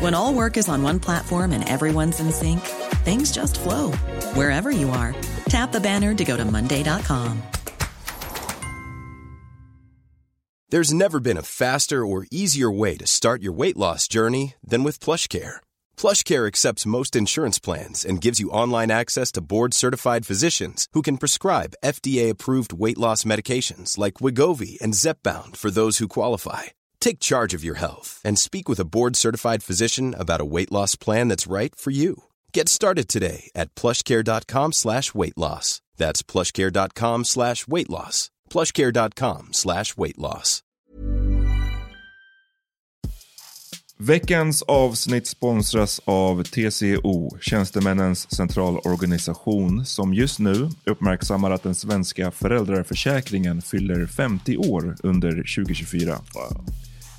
When all work is on one platform and everyone's in sync, things just flow wherever you are. Tap the banner to go to Monday.com. There's never been a faster or easier way to start your weight loss journey than with PlushCare. PlushCare accepts most insurance plans and gives you online access to board-certified physicians who can prescribe FDA-approved weight loss medications like Wigovi and Zepbound for those who qualify. Take charge of your health and speak with a board-certified physician about a weight loss plan that's right for you. Get started today at plushcare.com slash weight loss. That's plushcare.com slash weight loss. plushcare.com slash weight loss. Veckans avsnitt sponsras av TCO, Tjänstemännens centralorganisation, som just nu uppmärksammar att den svenska föräldraförsäkringen fyller 50 år under 2024.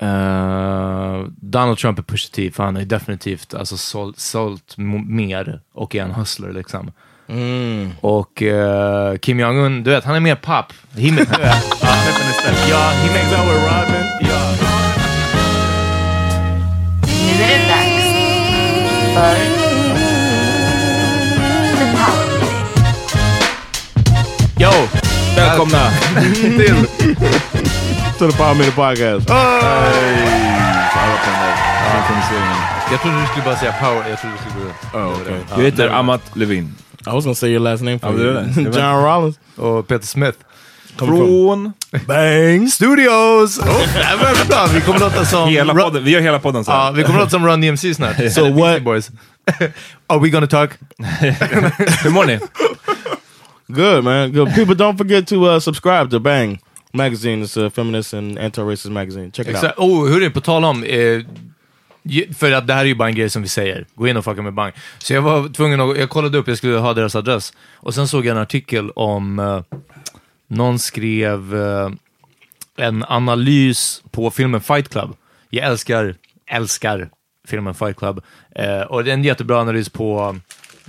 Eh, Donald Trump är Pusha T, för han är definitivt alltså, sålt, sålt mer och är en hustler liksom. Och eh, Kim Jong-Un, du vet, han är mer pop. He ja, he makes out with Rodman. Ja. Nu är det dags för Yo! Välkomna till to the Power Minute Podcast. Jag trodde du skulle bara säga power, jag trodde du skulle gå... Oh, okay. Jag heter Amat Levin. I was gonna say your last name for you. John Rollins. Och Peter Smith. Från Bang Studios! Oh, det bra. Vi kommer låta som... hela Run- podden. Vi gör hela podden så Ja, vi kommer låta som Run DMC snart. So what- Boys. Are we gonna talk? Hur mår ni? Good man. Good. People don't forget to uh, subscribe to Bang magazine. It's a feminist and anti-racist magazine. Check it Exakt. out. Oh, hörru, på tal om... Eh, för att det här är ju bara en grej som vi säger. Gå in och fucka med Bang. Så jag var tvungen att... Jag kollade upp, jag skulle ha deras adress. Och sen såg jag en artikel om... Eh, någon skrev eh, en analys på filmen Fight Club. Jag älskar, älskar filmen Fight Club. Eh, och det är en jättebra analys på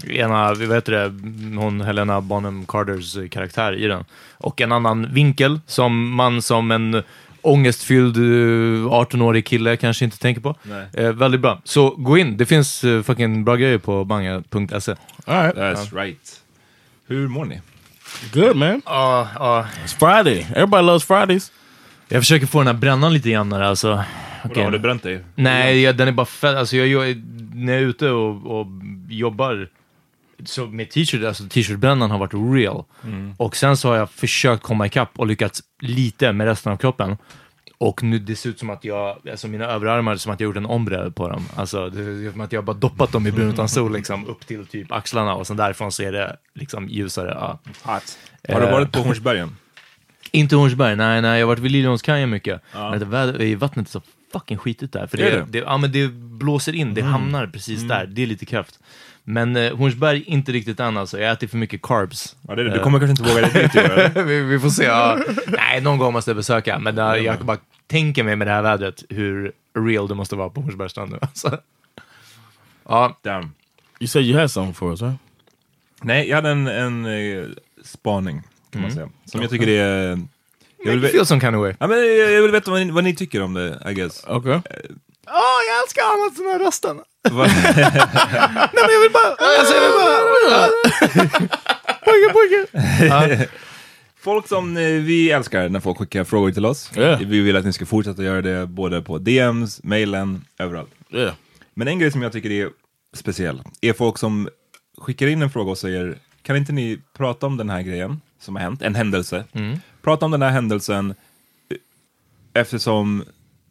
ena, vad heter det, hon Helena Bonham Carters eh, karaktär i den. Och en annan vinkel som man som en ångestfylld eh, 18-årig kille kanske inte tänker på. Eh, väldigt bra. Så gå in, det finns uh, fucking bra grejer på banga.se. Right. That's right. Hur mår ni? Good man. Ja, ja. It's Friday. Everybody loves Fridays. Jag försöker få den här brännan lite jämnare alltså. Okej. Har du bränt dig? Nej, jag, den är bara fett. Alltså, jag, jag, när jag är ute och, och jobbar så med t-shirt, alltså t-shirtbrännan har varit real. Och sen så har jag försökt komma ikapp och lyckats lite med resten av kroppen. Och nu det ser ut som att jag, alltså mina överarmar, som att jag gjort en ombre på dem. Alltså det ser ut som att jag bara doppat dem i brun utan sol liksom upp till typ axlarna och sen därifrån så är det liksom ljusare. Ja. Har du Eh, varit på Hornsbergen? Inte Hornsberg, nej, nej, jag har varit vid Liljeholmskajen mycket. Men det väder, vattnet är så fucking skitigt där. För det, Är det? det? ja, men det blåser in, det hamnar precis där, det är lite kraft. Men eh, Hornsberg, inte riktigt än alltså. Jag äter för mycket carbs. Ja, det är det. Du kommer kanske inte våga dig dit vi, vi får se. Ja. Nej, någon gång måste jag besöka. Men där, jag bara tänker mig med det här vädret hur real det måste vara på Hornsbergsstrand nu. Alltså. Ja, Damn. You said you had something for us, right? Nej, jag hade en, en eh, spaning, kan man säga. Som jag tycker är... Jag vill, make ve- you feel some kind of way. ja, men jag, jag vill veta vad ni, vad ni tycker om det, I guess. Okay. Åh, jag älskar Amat den här rösten. Va- Nej, men jag vill bara... Alltså, jag vill bara... Pojke, pojke. Folk som eh, vi älskar när folk skickar frågor till oss. Ja. Vi vill att ni ska fortsätta göra det både på DMs, mailen, överallt. Yeah. Men en grej som jag tycker är speciell är folk som skickar in en fråga och säger kan inte ni prata om den här grejen som har hänt, en händelse. Prata om den här händelsen eh, eftersom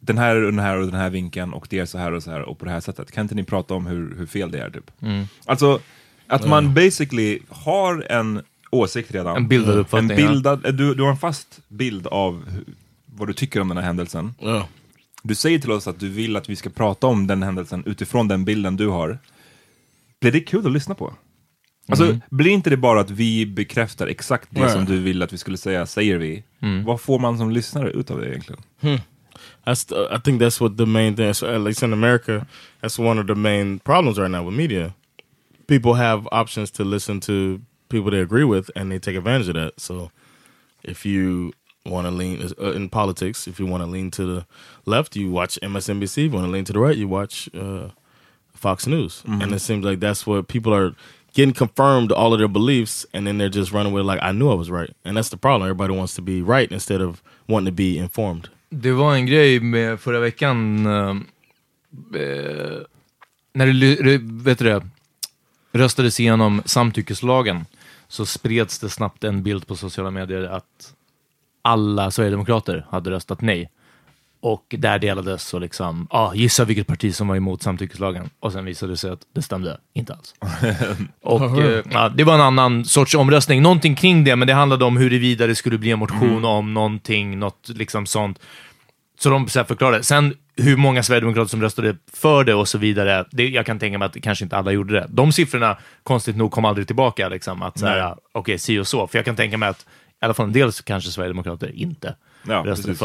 den här och den här och den här vinkeln och det är så här och så här och på det här sättet. Kan inte ni prata om hur, hur fel det är typ? Alltså att man basically har en åsikt redan. En bildad En uppfattning, ja. bildad, eh, du, du har en fast bild av hur, vad du tycker om den här händelsen. Yeah. Du säger till oss att du vill att vi ska prata om den händelsen utifrån den bilden du har. Blir det kul att lyssna på? Alltså, blir inte det bara att vi bekräftar exakt det Nej. som du vill att vi skulle säga, säger vi? Vad får man som lyssnare ut av det egentligen? That's the, I think that's what the main thing. So at least in America, that's one of the main problems right now with media. People have options to listen to people they agree with, and they take advantage of that. So if you want to lean uh, in politics, if you want to lean to the left, you watch MSNBC. If you want to lean to the right, you watch uh, Fox News. And it seems like that's what people are getting confirmed all of their beliefs, and then they're just running with like, I knew I was right, and that's the problem. Everybody wants to be right instead of wanting to be informed. Det var en grej med förra veckan, eh, eh när det, det vet du det, röstades igenom samtyckeslagen, så spreds det snabbt en bild på sociala medier att alla Sverigedemokrater hade röstat nej. Och där delades så liksom, ah, gissa vilket parti som var emot samtyckeslagen. Och sen visade det sig att det stämde inte alls. Och eh, ja, det var en annan sorts omröstning, någonting kring det, men det handlade om huruvida det skulle bli en motion om någonting, något liksom sånt. Så de så här förklarade. Sen hur många sverigedemokrater som röstade för det och så vidare, det, jag kan tänka mig att kanske inte alla gjorde det. De siffrorna, konstigt nog, kom aldrig tillbaka. Liksom, att så här, okej, si och så. För jag kan tänka mig att i alla fall en del kanske sverigedemokrater inte Ja, röstade precis.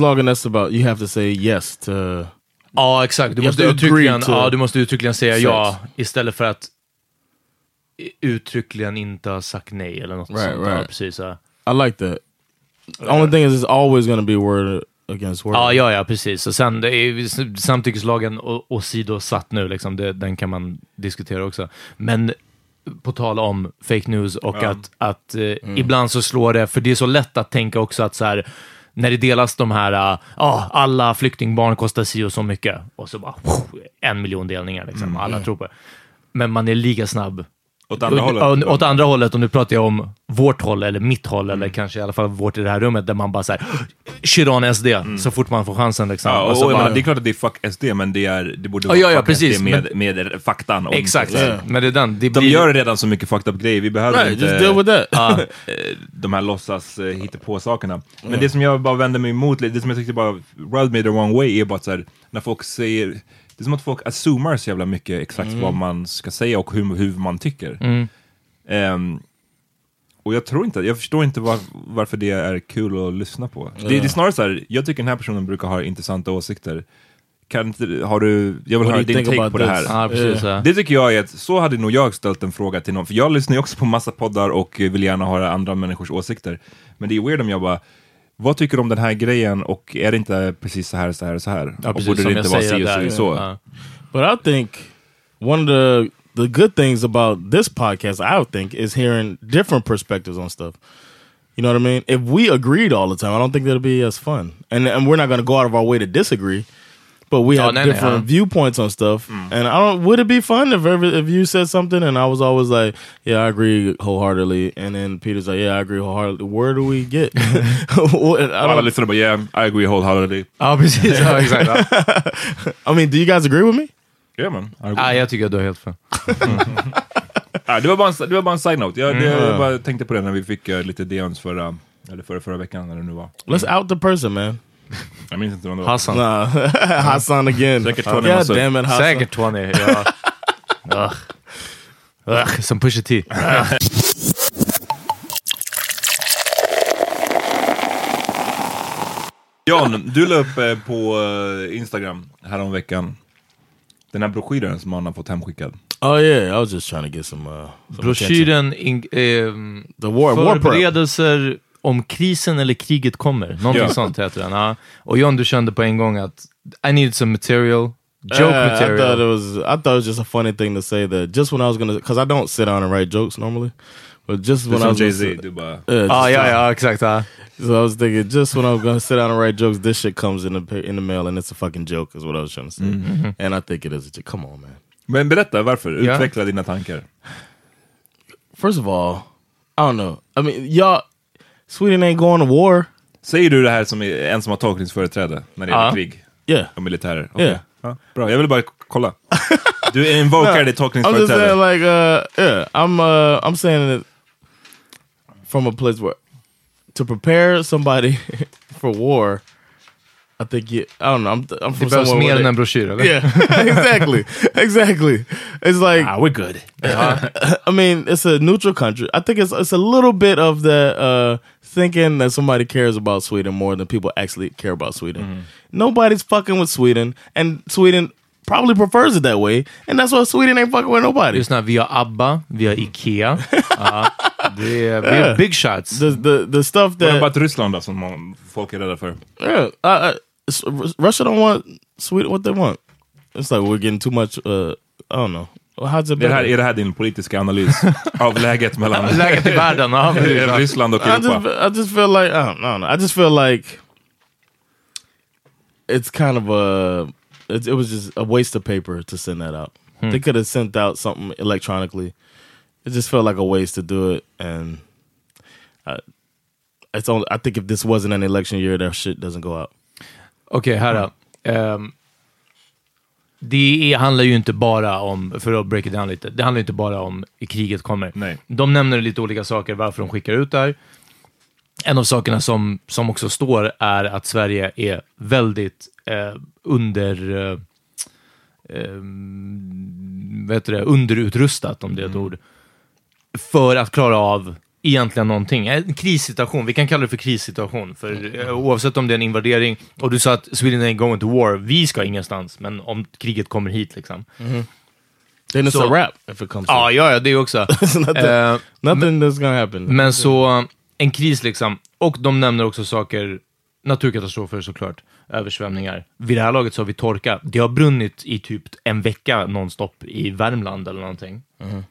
logging that's about you have to say yes to Ja, exakt. Du You måste, uttryckligen, to ja, du måste uttryckligen säga sex. ja istället för att uttryckligen inte ha sagt nej eller något Right, sånt. Ja, right. precis. Ja. I like that. The only thing is it's always gonna be word against word. Ja, ja, ja, precis. Och sen det är, samtyckeslagen åsidosatt nu, liksom, det, den kan man diskutera också. Men på tal om fake news och att, att eh, ibland så slår det, för det är så lätt att tänka också att så här, när det delas de här, ja, ah, alla flyktingbarn kostar si och så mycket, och så bara en miljon delningar, liksom. alla tror på det. Men man är lika snabb Åt andra hållet? och- Åt andra hållet, och nu pratar jag om vårt håll, eller mitt håll, eller kanske i alla fall vårt i det här rummet, där man bara såhär, shit on SD, så fort man får chansen. Liksom. Ja, och, Och så och, bara- det är klart att det är fuck SD, men det, är, det borde vara ja, ja, fuck precis, SD med, med faktan. om- Exakt, Ja. men det är den. Det De blir, gör redan så mycket fucked up grejer, vi behöver Right, inte just deal with that. De här låtsas eh, hitta på sakerna. Men det som jag bara vänder mig emot, det som jag tyckte bara rubbed me the wrong way är bara så här, när folk säger, det är som att folk assumar så jävla mycket exakt vad man ska säga och hur, hur man tycker. Ehm, och jag tror inte, jag förstår inte var, varför det är kul att lyssna på. Det, det är snarare så här, jag tycker den här personen brukar ha intressanta åsikter. Kan inte, har du, jag vill höra din take på det här. ja, precis. Ja. Det tycker jag är att, så hade nog jag ställt en fråga till någon, för jag lyssnar ju också på massa poddar och vill gärna höra andra människors åsikter. Men det är weird om jag bara, vad tycker du om den här grejen och är det inte precis så här, så här, så här? Ja, och precis, borde det inte vara si och så, så? Ja. But I think one of the the good things about this podcast, I would think, is hearing different perspectives on stuff. You know what I mean? If we agreed all the time, I don't think that'd be as fun. And and we're not going to go out of our way to disagree. But but we Ja, have nej, nej, different ja. viewpoints on stuff. And I don't. Would it be fun if ever if you said something and I was always like, "Yeah, I agree wholeheartedly," and then Peter's like, "Yeah, I agree wholeheartedly." Where do we get? What- I don't. lyssnare but yeah, I agree wholeheartedly. Ja, precis. Ja, exakt. Ja. I mean, do you guys agree with me? Yeah, man. I agree. Ah, jag tycker att du har helt fel. Ah, det, var bara en, det var bara en side-note. Jag, det, Mm. jag bara tänkte på det när vi fick eh, lite DMs förra, eller förra, förra veckan när det nu var. Let's out the person, man. Jag minns inte vem det var. Hassan. Nah, Hassan again. Säkert Tony God Massud. damn it, Hassan. Säkert 20. Ja. Ugh. Ugh, som Pusha T. John, du la upp eh, på eh, Instagram häromveckan den här broschyren som man har fått hemskickad. Oh yeah, I was just trying to get some. Uh, some. Broschyren, in, ehm, The war, war förberedelser om krisen eller kriget kommer. Någonting Ja. sånt heter den. Ja. Och John, du kände på en gång att I need some material. Joke Yeah, I material. thought it was. I thought it was just a funny thing to say that just when I was gonna, because I don't sit down and write jokes normally, but just when I som was gonna Jay-Z, sit- du bara... Yeah, ah, just- ja, ja, exakt. Ja. So I was thinking, just when I was gonna sit down and write jokes, this shit comes in the in the mail, and it's a fucking joke, is what I was trying to say. And I think it is a joke. Come on, man. Men berätta, varför? Utveckla dina tankar. First of all, I don't know. I mean, y'all, Sweden ain't going to war. Säger du det här som en som har tolkningsföreträde när det gäller krig Yeah. och militärer? Okej. Ja. Ja, bra, jag vill bara kolla. Du invokar ditt I'm just saying, tolkningsföreträde. like, uh, yeah, I'm, uh, I'm saying it from a place where to prepare somebody for war. I think you, I don't know. I'm, I'm Det from behövs somewhere mer where än they- en broschyr, eller? Yeah, exactly, exactly. It's like Ah, we're good. I mean, it's a neutral country. I think it's it's a little bit of the uh, thinking that somebody cares about Sweden more than people actually care about Sweden. Nobody's fucking with Sweden, and Sweden probably prefers it that way, and that's why Sweden ain't fucking with nobody. Lyssna, vi har ABBA, via Ikea. ja, det är, vi har big shots. The the the stuff Vad that about Ryssland då, som må- folk är rädda för? yeah, uh, uh, Russia don't want Sweden what they want. It's like we're getting too much. Uh, I don't know. How's it Är det, här, better? är det här din politiska analys av läget mellan Läget i världen. Ja, precis. Ryssland och I just, Europa? I just feel like I don't, I don't know. I just feel like it's kind of a. It, it was just a waste of paper to send that out. They could have sent out something electronically. It just felt like a waste to do it, and I, it's only. I think if this wasn't an election year, that shit doesn't go out. Okej, här då. Ehm, det handlar ju inte bara om, för att break it down lite, det handlar ju inte bara om i kriget kommer. Nej. De nämner lite olika saker varför de skickar ut det här. En av sakerna som, som också står är att Sverige är väldigt eh, under... Eh, eh, heter det? Underutrustat, om det är ett ord. För att klara av egentligen någonting. En krissituation, vi kan kalla det för krissituation. För eh, oavsett om det är en invadering, och du sa att Sweden ain't going to war, vi ska ingenstans, men om kriget kommer hit liksom. Then it's So- a wrap if it comes. Ja, ja, ja det också. nothing, Eh, nothing that's gonna happen. men så, en kris liksom. Och de nämner också saker, naturkatastrofer såklart, översvämningar. Vid det här laget så har vi torka. Det har brunnit i typ en vecka nonstop i Värmland eller någonting.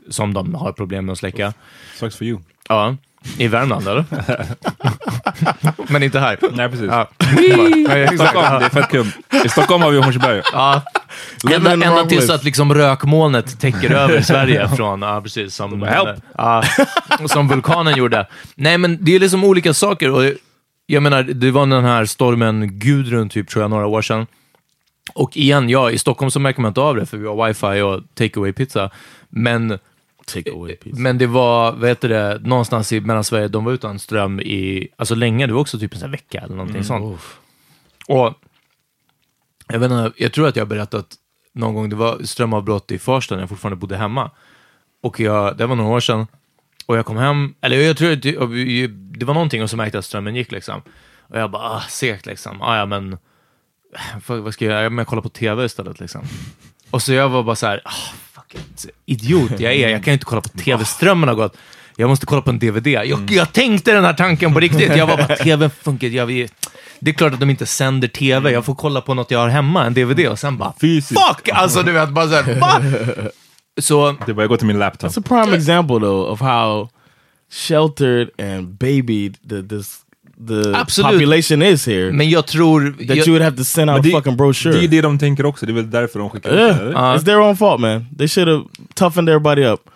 Som de har problem med att släcka. Sucks for you. Ja, i Värmland eller? Men inte här. Nej, precis. Ja. Exakt. Stockholm, det är fett kul. I Stockholm har vi Hornsberg. Ja. Ända, ända tills att liksom rökmolnet täcker över Sverige från, ja precis, som, Help. ja, som vulkanen gjorde. Nej men det är liksom olika saker och jag menar, det var den här stormen Gudrun typ, tror jag, några år sedan. Och igen, ja, i Stockholm så märker man inte av det för vi har wifi och takeaway pizza. Men, Take away pizza. men det var, vad heter det, någonstans i Mellansverige, de var utan ström i, alltså länge, det var också typ en sån vecka eller någonting sånt. Och jag, vet inte, jag tror att jag har berättat någon gång, det var strömavbrott i Farsta när jag fortfarande bodde hemma. Och jag, det var några år sedan. Och jag kom hem, eller jag tror att det, det var någonting och så märkte jag att strömmen gick liksom. Och jag bara, ah, segt liksom. Ah, ja, men vad, vad ska jag göra? Men jag kollar på tv istället liksom. Och så jag var bara så här, ah, fuck it. idiot jag är, jag kan ju inte kolla på tv, strömmen har gått. Jag måste kolla på en DVD. Jag, jag tänkte den här tanken på riktigt. Jag var bara, tv funkar jag. Det är klart att de inte sänder tv, jag får kolla på något jag har hemma, en DVD, och sen bara, Fysiskt. fuck! Alltså du vet, bara så här, va? Så, Det bara, jag går till min laptop. It's a prime example though of how sheltered and babied the, this the Absolut. population is here. Men jag tror... that jag, you would have to send out Men a det, fucking brochure. det är ju det de tänker också, det är väl därför de skickar ut det. eller? it's their own fault, man. They should have toughened everybody up.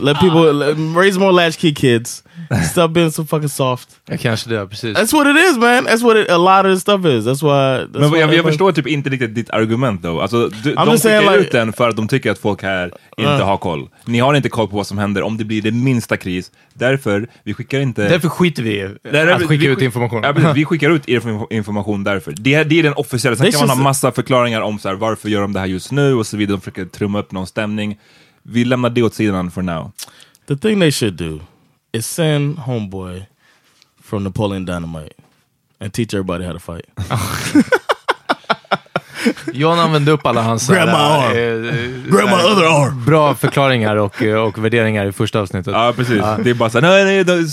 Let people let, raise more latchkey kids. Stop being so fucking soft. Ja, kanske det, precis. That's what it is, man. That's what it, a lot of this stuff is. That's why. That's Men why jag, jag förstår typ inte riktigt ditt argument då. Alltså, du, I'm de just skickar saying, ut like- den för att de tycker att folk här inte Uh. har koll. Ni har inte koll på vad som händer om det blir det minsta kris. Därför, vi skickar inte... Därför skiter vi i att skicka vi ut information. Ja, precis, vi skickar ut info- information därför. Det, det är den officiella. Sen kan man ha massa förklaringar om så här, varför gör de det här just nu och så vidare. De försöker trumma upp någon stämning. Vi lämnar det åt sidan for now. The thing they should do is send homeboy from Napoleon Dynamite and teach everybody how to fight. John använde upp alla hans Grab my såhär, arm. eh, Grab my other arm. bra förklaringar och, eh, och värderingar i första avsnittet. Ja, precis. Det är bara så här, nej, nej, det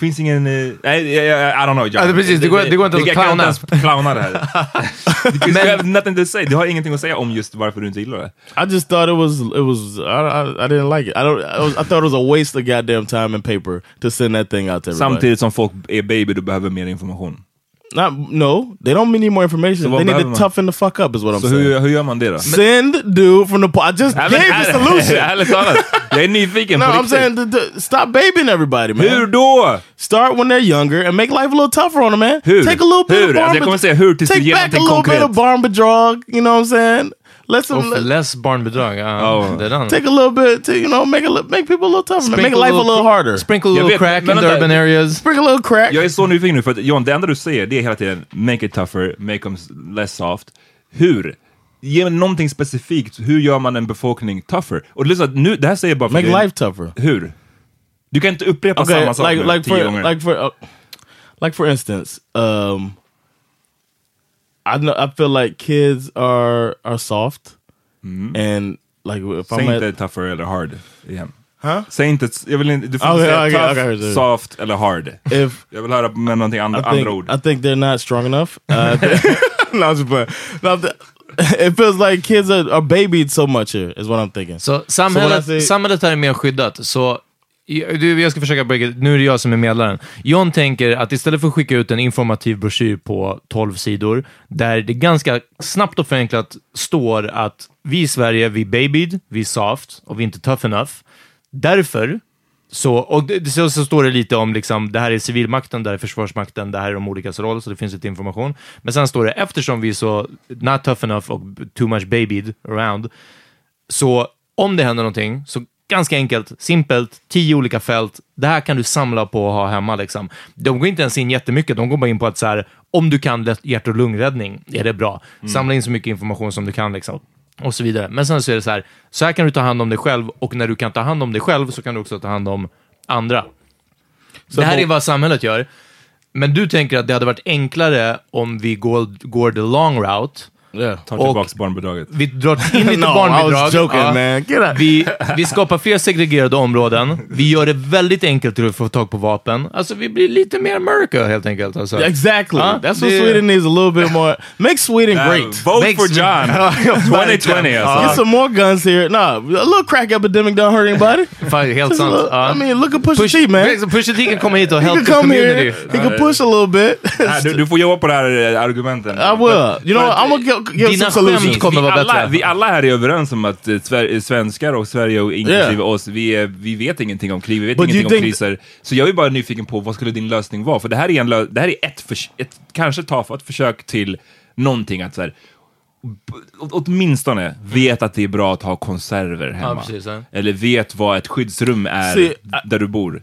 finns ingen... eh, Nej, I, I, I don't know. John. Ja, precis. Det går- det går inte att jag kan clowna. ens clowna det här. Men- you have nothing to say. Du har ingenting att säga om just varför du inte gillar det. I just thought it was it was I, I, I didn't like it. I don't I, was, I thought it was a waste of goddamn time and paper to send that thing out to everybody. Samtidigt som folk är baby, du behöver mer information. Not no, they don't need more information. what they need to man? toughen the fuck up is what I'm Så saying. hur, hur gör man det då? Send dude from the po- I just Nej, gave the solution. Ärligt talat, jag är nyfiken no, på I'm saying th- th- stop babying everybody, man. Hur då? Start when they're younger and make life a little tougher on them, man. Hur? Take a little bit Hur? of barn Alltså, jag kommer bet- säga hur tills du Take ger back a någonting little bit of barn you know what I'm saying? Let's some, Uff, less barnbidrag. Ja, Oh. det är den. take a little bit to, you know, make, a, make people a little tougher, man. make Sprinkle life a little harder. Sprinkle a little vet, crack in the urban areas. Sprinkle a little crack. Jag är så nyfiken nu, för att John, det enda du säger det är hela tiden make it tougher, make them less soft. Hur? Ge mig någonting specifikt. Hur gör man en befolkning tougher? Och lyssna, nu, det här säger jag bara för Make dig. life tougher. Hur? Du kan inte upprepa Okay, samma sak like like tio for gånger. like for uh, like for instance, um, I know I feel like kids are are soft, and like if Säg I'm inte at, tougher eller hard igen. huh? Säg inte, jag vill inte, du får Okay, säga okay, tough, okay, okay. soft eller hard. If Jag vill höra med någonting andra, I think andra ord. I think they're not strong enough. Uh, no, I'm just playing. No, it feels like kids are, are babied so much here. Is what I'm thinking. Så So when I samhället, say- samhället här är mer skyddat. Så du, jag ska försöka breaka, nu är det jag som är medlaren. John tänker att istället för att skicka ut en informativ broschyr på 12 sidor, där det ganska snabbt och förenklat står att vi i Sverige, vi är babied, vi är soft och vi är inte tough enough. Därför så, och det, så, så står det lite om liksom, det här är civilmakten, det här är försvarsmakten, det här är de olika roll, så det finns lite information. Men sen står det, eftersom vi är så not tough enough och too much babied around, så om det händer någonting, så ganska enkelt, simpelt, tio olika fält. Det här kan du samla på och ha hemma. Liksom. De går inte ens in jättemycket, de går bara in på att så här, om du kan hjärt och lungräddning, är det bra. Samla in så mycket information som du kan. Liksom. Och så vidare. Men sen så är det så här, så här kan du ta hand om dig själv och när du kan ta hand om dig själv så kan du också ta hand om andra. det här är vad samhället gör. Men du tänker att det hade varit enklare om vi går, går the long route. Yeah. Ta och- tillbaks barnbidraget. Vi drar in lite No, barnbidrag. joking. Get out. Vi, vi skapar fler segregerade områden. Vi gör det väldigt enkelt att få tag på vapen. Alltså, vi blir lite mer America helt enkelt. Alltså. Exactly. Huh? That's what Sweden needs a little bit more. Make Sweden great. Vote Makes for John! 2020 Get alltså. some more guns here. Nah, a little crack epidemic don't hurt anybody. Fan, helt sant. I mean, look at Pusha Push, T, man. Pusha T kan komma hit och He help the community. here. He can push a little bit. Du, du får jobba på det här eh, argumenten. I will. You know, I'm gonna give, Dina skämt kommer vara alla, bättre. vi alla här är överens om att eh, Sver- svenskar och Sverige och inklusive oss, vi, är, vi vet ingenting om krig, vi vet But ingenting om kriser. Så jag är bara nyfiken på vad skulle din lösning vara? För det här är, en det här är ett, ett kanske tafatt försök till någonting att så här, åtminstone vet att det är bra att ha konserver hemma. precis, ja. Eller vet vad ett skyddsrum är See, I- där du bor.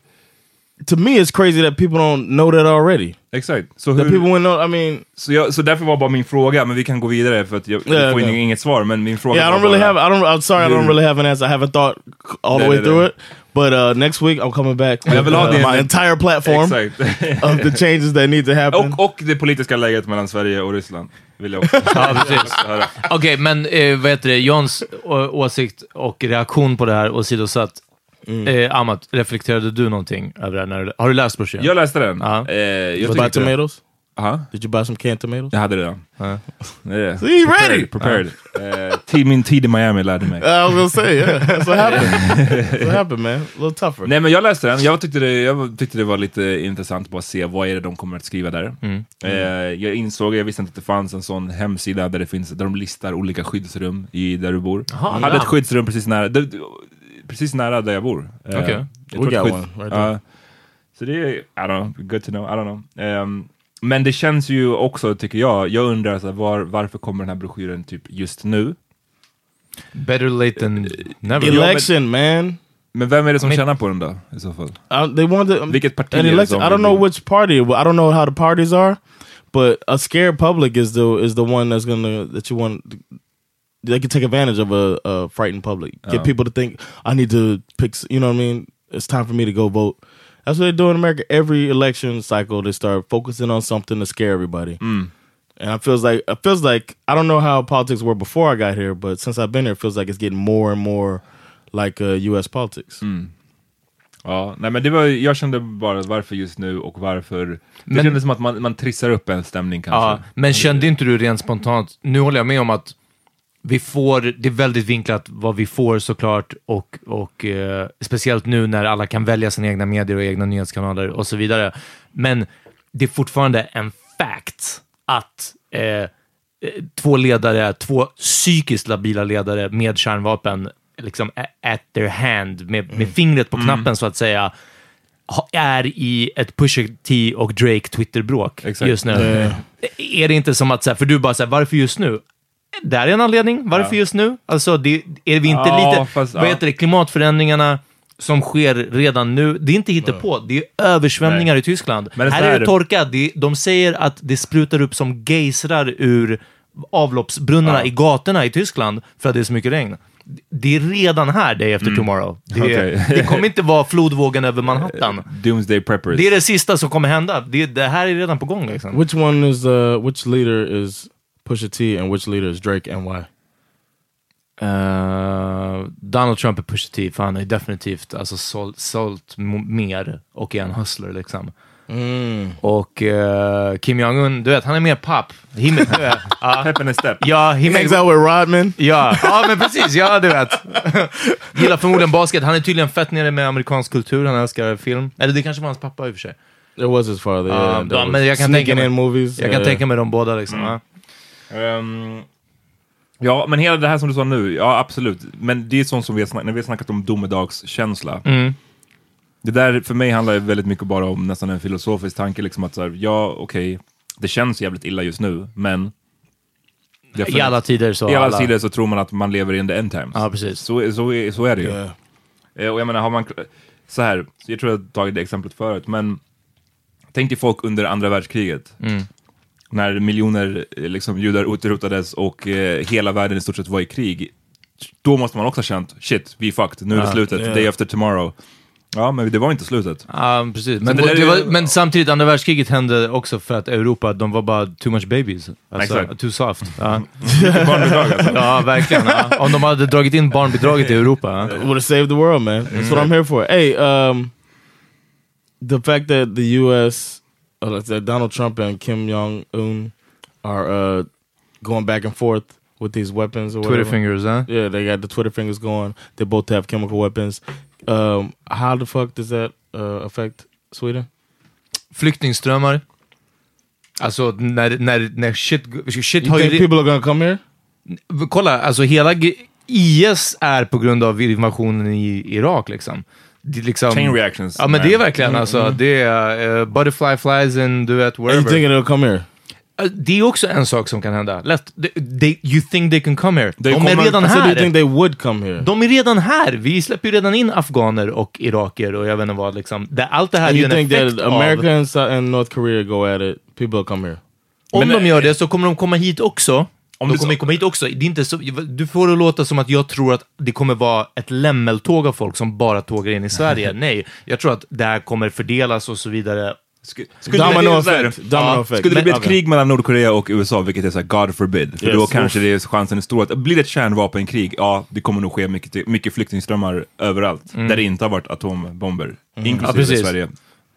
To me, it's crazy that people don't know that already. Exakt. Så, That hur, people wouldn't know. I mean, så, jag, så därför var bara min fråga, men vi kan gå vidare för att jag, Yeah, jag får okay. inget, svar. Men min fråga yeah, I don't really bara, have. I don't. I'm sorry, I don't Hur- really have an answer. I haven't thought all the way through it. But uh, next week, I'm coming back Jag with vill ha uh, my entire platform Exakt. of the changes that need to happen. Och, och det politiska läget mellan Sverige och Ryssland. Vill jag också. Okej, men eh, vad heter det? Johns åsikt och reaktion på det här åsidosatt. Mm. Eh, Amat, reflekterade du någonting över det här? När du, har du läst broschyren? Jag läste den. Ja. Eh, jag You buy tomatoes? Aha. Did you buy some canned tomatoes? Jag hade det redan. Ja. Yeah. See, you ready? Prepared. prepared. Eh, Tid- Min tid i Miami lärde mig. I was gonna say, yeah, that's what happened. that's what happened, man. A little tougher. Nej men jag läste den, jag tyckte, det, jag tyckte det var lite intressant bara att se vad är det de kommer att skriva där. Eh, jag insåg, jag visste inte att det fanns en sån hemsida där det finns, där de listar olika skyddsrum i där du bor. Jaha, jag hade ja. ett skyddsrum precis nära, det, precis nära där jag bor. Eh, Okej. jag We tror got ett one right ja. så det är, I don't know, good to know, I don't know. Ehm, men det känns ju också, tycker jag, jag undrar så här, var, varför kommer den här broschyren typ just nu? Better late than never. Election, man. Men vem är det som Men- tjänar på den då, i så fall? Uh, they wanted um, Vilket parti an är det election. som I don't know which party. I don't know how the parties are, but a scared public is the is the one that's gonna that you want. They can take advantage of a, a frightened public. Get Oh. people to think I need to pick. You know what I mean? It's time for me to go vote. That's what they do in America. Every election cycle, they start focusing on something to scare everybody. And it feels like it feels like I don't know how politics were before I got here, but since I've been here, it feels like it's getting more and more like uh, U.S. politics. Ja, nej men det var, jag kände bara varför just nu och varför... Det Men- kändes som att man, man trissar upp en stämning kanske. Ja, men kände inte du rent spontant, nu håller jag med om att vi får, det är väldigt vinklat vad vi får såklart och, och eh, speciellt nu när alla kan välja sina egna medier och egna nyhetskanaler och så vidare. Men det är fortfarande en fact att eh, eh, två ledare, två psykiskt labila ledare med kärnvapen liksom at their hand, med, med fingret på knappen så att säga, är i ett Pusha T och Drake Twitter-bråk just nu. Är det inte som att, så här, för du bara säger varför just nu? Det här är en anledning. Varför just nu? Alltså, det, är vi inte Ja, lite... fast, vad ja. heter det? Klimatförändringarna som sker redan nu. Det är inte hittepå. Det är översvämningar i Tyskland. Men här är det torka. Det, de säger att det sprutar upp som gejsrar ur avloppsbrunnarna Ja. i gatorna i Tyskland för att det är så mycket regn. Det är redan här, day after tomorrow. Det, Mm. Okej. det kommer inte vara flodvågen över Manhattan. Doomsday preppers. Det är det sista som kommer hända. Det, det här är redan på gång. Liksom. Which one is uh which leader is Pusha T and which leader is Drake and why? Eh, Donald Trump är Pusha T, för han ju definitivt alltså, sålt, sålt mer och är en hustler liksom. Och eh, Kim Jong-Un, du vet, han är mer pop. He, du vet, Pep a step. ja, he Hangs make, out with Rodman. ja, ja, men precis, ja du vet. Gillar förmodligen basket. Han är tydligen fett nere med amerikansk kultur, han älskar film. Eller det kanske var hans pappa i och för sig. It was his father. Ja, Yeah, men jag kan tänka mig- in movies. Jag kan yeah. tänka mig de båda liksom. ja. Ehm, ja, men hela det här som du sa nu, ja absolut. Men det är sånt som vi har snackat, när vi har snackat om domedagskänsla. Mm. Det där för mig handlar väldigt mycket bara om nästan en filosofisk tanke, liksom att så här, ja okej, det känns jävligt illa just nu, men det I alla tider så... I alla tider så tror man att man lever in the end times. Ja, precis. Så, så, är, så är det ju. Yeah. Eh, Och jag menar, har man... Så här, jag tror jag har tagit det exemplet förut, men tänk dig folk under andra världskriget. Mm. När miljoner eh, liksom, judar utrotades och eh, hela världen i stort sett var i krig. Då måste man också ha känt, shit, vi är fucked, nu är det Ja, slutet, yeah. day after tomorrow. Ja, men det var inte slutet. Ja, precis. Men, det det var, men samtidigt, andra världskriget hände också för att Europa, de var bara too much babies. Alltså, Exakt. too soft. Ja, Barnbidrag alltså. ja verkligen. Ja. Om de hade dragit in barnbidraget i Europa. Ja. Would have saved the world, man. That's what I'm here for. Hey, um, the fact that the U.S. Uh, say Donald Trump and Kim Jong Un are uh, going back and forth with these weapons or Twitter whatever. fingers, ja. Yeah, they got the Twitter fingers going. They both have chemical weapons. Um, how the fuck does that uh, affect Sweden? Flyktingströmmar. Alltså, när, när, när shit, shit You har think ju... people are gonna come here? Kolla, alltså hela IS är på grund av invasionen i Irak liksom. Det är liksom Chain reactions. Ja men det är verkligen Mm, alltså, det är uh, butterfly flies and du vet, And you wherever. think it'll come here? Uh, Det är också en sak som kan hända. Lätt. They, they, you think they can come here. Det De är kommer- redan do här. you think they would come here? De är redan här. Vi släpper ju redan in afghaner och iraker och jag vet inte vad. Liksom. Det, allt det här And är ju you en think effekt that av... America and, South and North Korea go at it? People will come here. Om Men, de eh, gör det så kommer de komma hit också. Om de du kommer komma hit också. Det är inte så, du får det låta som att jag tror att det kommer vara ett lämmeltåg av folk som bara tågar in i Sverige. Nej, jag tror att det här kommer fördelas och så vidare. Sk- Skulle Domino det, effect. Domino Ja, effect. Skulle det bli ett krig mellan Nordkorea och USA, vilket är så här, God forbid, för Yes. då kanske det är chansen är stor att blir det ett kärnvapenkrig, ja, det kommer nog ske mycket, mycket flyktingströmmar överallt, där det inte har varit atombomber, Ja, inklusive precis. Sverige,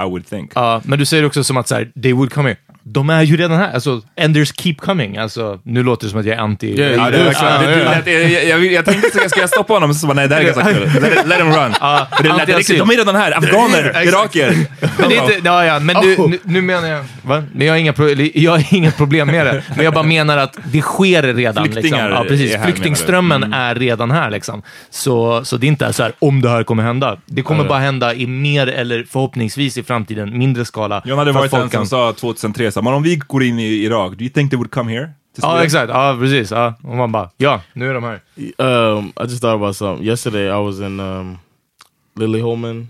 I would think. Ja, men du säger också som att så här, they would come here. De är ju redan här. Alltså, Enders keep coming. Alltså, nu låter det som att jag är anti... Yeah, Ja, you det är verkligen- det- jag, jag, jag, tänkte att jag ska stoppa honom, så bara, nej det här är ganska kul. Let, let him run. Ja, För det lät riktigt, de är redan här, afghaner, irakier. Men det är inte, ja, ja, men nu, nu, nu menar jag... Va? Men jag har, inga pro, jag har inget problem med det. Men jag bara menar att det sker redan. Flyktingar liksom. ja, precis. är här, Flyktingströmmen menar är redan här. Liksom. Så, så det är inte så här om det här kommer hända. Det kommer bara hända i mer, eller förhoppningsvis i framtiden, mindre skala. John hade varit den folk som sa 2003, så, men om vi går in i Irak, do you think they would come here? to Ja, Sweden?" exakt. Ja, precis. Ja. Och man bara, ja, nu är de här. Um, I just thought about something. Yesterday, I was in um, Lily Holman,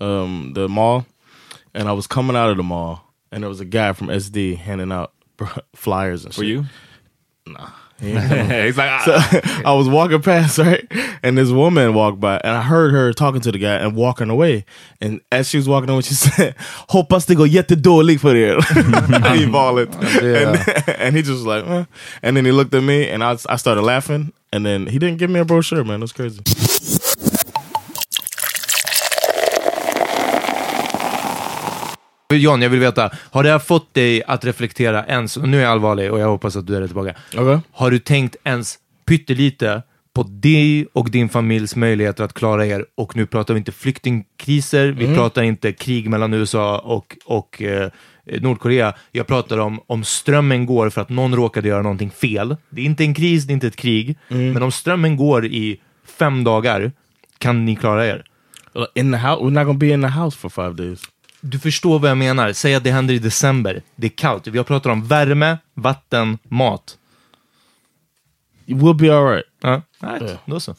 um, the mall, and I was coming out of the mall, and there was a guy from SD handing out flyers and For shit. you? Nah. He's like, ah. So I was walking past, right? And this woman walked by, and I heard her talking to the guy and walking away. And as she was walking away, she said, hope Hoppas det går jättedåligt för er. he bawled. Yeah. And, and he just was like, eh. And then he looked at me, and I, I started laughing. And then he didn't give me a brochure, man. It was crazy. John, jag vill veta, har det här fått dig att reflektera ens, och nu är jag allvarlig och jag hoppas att du är tillbaka. Okay. Har du tänkt ens pyttelite på dig och din familjs möjligheter att klara er? Och nu pratar vi inte flyktingkriser, vi pratar inte krig mellan USA och, och eh, Nordkorea. Jag pratar om om strömmen går för att någon råkade göra någonting fel. Det är inte en kris, det är inte ett krig. Men om strömmen går i fem dagar, kan ni klara er? In the house, we're not gonna be in the house for five days. Du förstår vad jag menar. Säg att det händer i december. Det är kallt. Vi har pratat om värme, vatten, mat. We'll be all right. Ja, right. då så.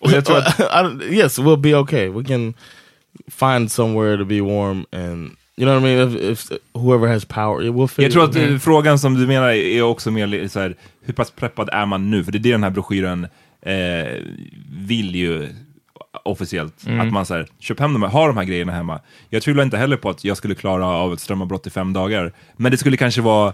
Och jag tror att, I don't- yes, we'll be okay. We can find somewhere to be warm, and you know what I mean. If, if whoever has power, it will fit. jag tror att eh, frågan som du menar är också mer så här, hur pass preppad är man nu? För det är det den här broschyren eh, vill ju officiellt. Att man så här, köp hem de här, ha de här grejerna hemma. Jag tvivlar inte heller på att jag skulle klara av ett strömavbrott i fem dagar. Men det skulle kanske vara,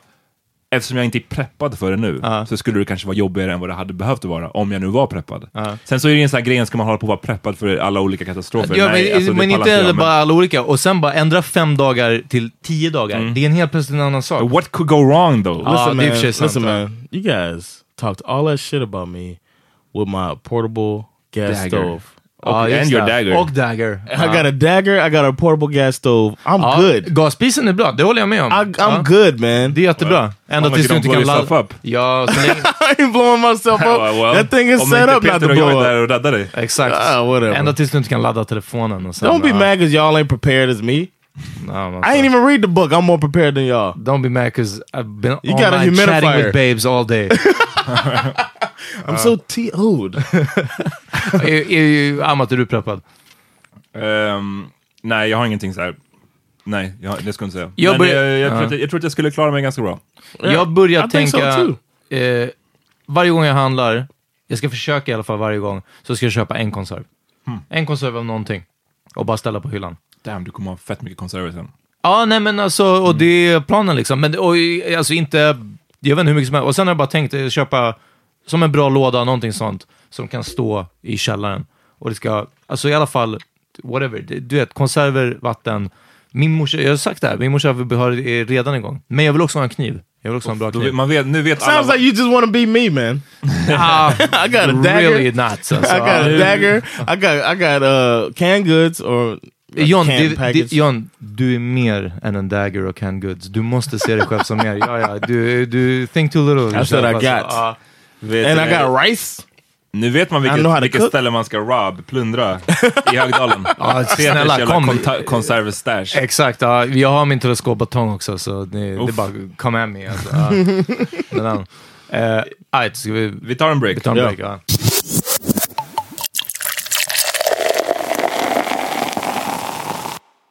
eftersom jag inte är preppad för det nu, så skulle det kanske vara jobbigare än vad det hade behövt vara, om jag nu var preppad. Sen så är det en sån här grej, ska man hålla på att vara preppad för alla olika katastrofer? Ja, Nej, men alltså, men inte jag, heller men- bara alla olika. Och sen bara ändra fem dagar till tio dagar. Det är en helt plötsligt en annan sak. What could go wrong though? Ja, listen, man. sant, Listen, ja. man. You guys talked all that shit about me with my portable gas Dagger. stove. Och- just and your dagger. Och dagger. I got a dagger. I got a portable gas stove. I'm Ja, good. Gasspisen är bra, det håller jag med om. I, I'm Ja, good, man. Det är jättebra. Ända tills du inte kan ladda... up. Ja, så länge... I ain't blowing myself up. Well, that thing is set up not to blow är där up. och räddar dig. Exakt. Ah, whatever. Ända tills du inte kan ladda telefonen. Och sen, Don't be ja. mad because y'all ain't prepared as me. Men I ain't even read the book. I'm more prepared than y'all. Don't be mad because I've been You got a online chatting humidifier. with babes all day. I'm so T-O'd. Amat, är du preppad? Ehm, nej, jag har ingenting så här. Nej, jag, det ska jag inte säga. Jag Men jag, jag, tror att, jag, jag tror att jag skulle klara mig ganska bra. Jag börjar so tänka, too. eh, varje gång jag handlar, jag ska försöka i alla fall varje gång, så ska jag köpa en konserv. Hmm. En konserv av någonting. Och bara ställa på hyllan. Damn, du kommer ha fett mycket konserver sen. Ja, nej men alltså, Mm. och det är planen liksom. Men och, alltså inte, jag vet inte hur mycket som helst. Och sen har jag bara tänkt eh, köpa, som en bra låda, någonting sånt, som kan stå i källaren. Och det ska, alltså i alla fall, whatever, det- du vet, konserver, vatten. Min morsa, jag har sagt det här, min morsa har är redan igång. Men jag vill också ha en kniv. Jag vill också ha en bra Då, kniv. man vet, nu vet alla... Sounds like you just want to be me, man. Ah, I got a dagger. really not. Alltså. I got a dagger. I got I got uh canned goods or John, det, package. John, du är mer än en dagger och canned goods. Du måste se dig själv som mer. Ja, ja, du, du think too little. That's what I got. ja. vet, and I got rice. Nu vet man vilket, vilket ställe man ska rob, plundra i Högdalen. Ja, Peters snälla, kom. konservestash. Exakt, ja, jag har min teleskopbatong också så det, det är bara come at me. Alltså, ja. Den här. Eh, right, ska vi, Vi tar en break. vi tar en Ja. break? Ja.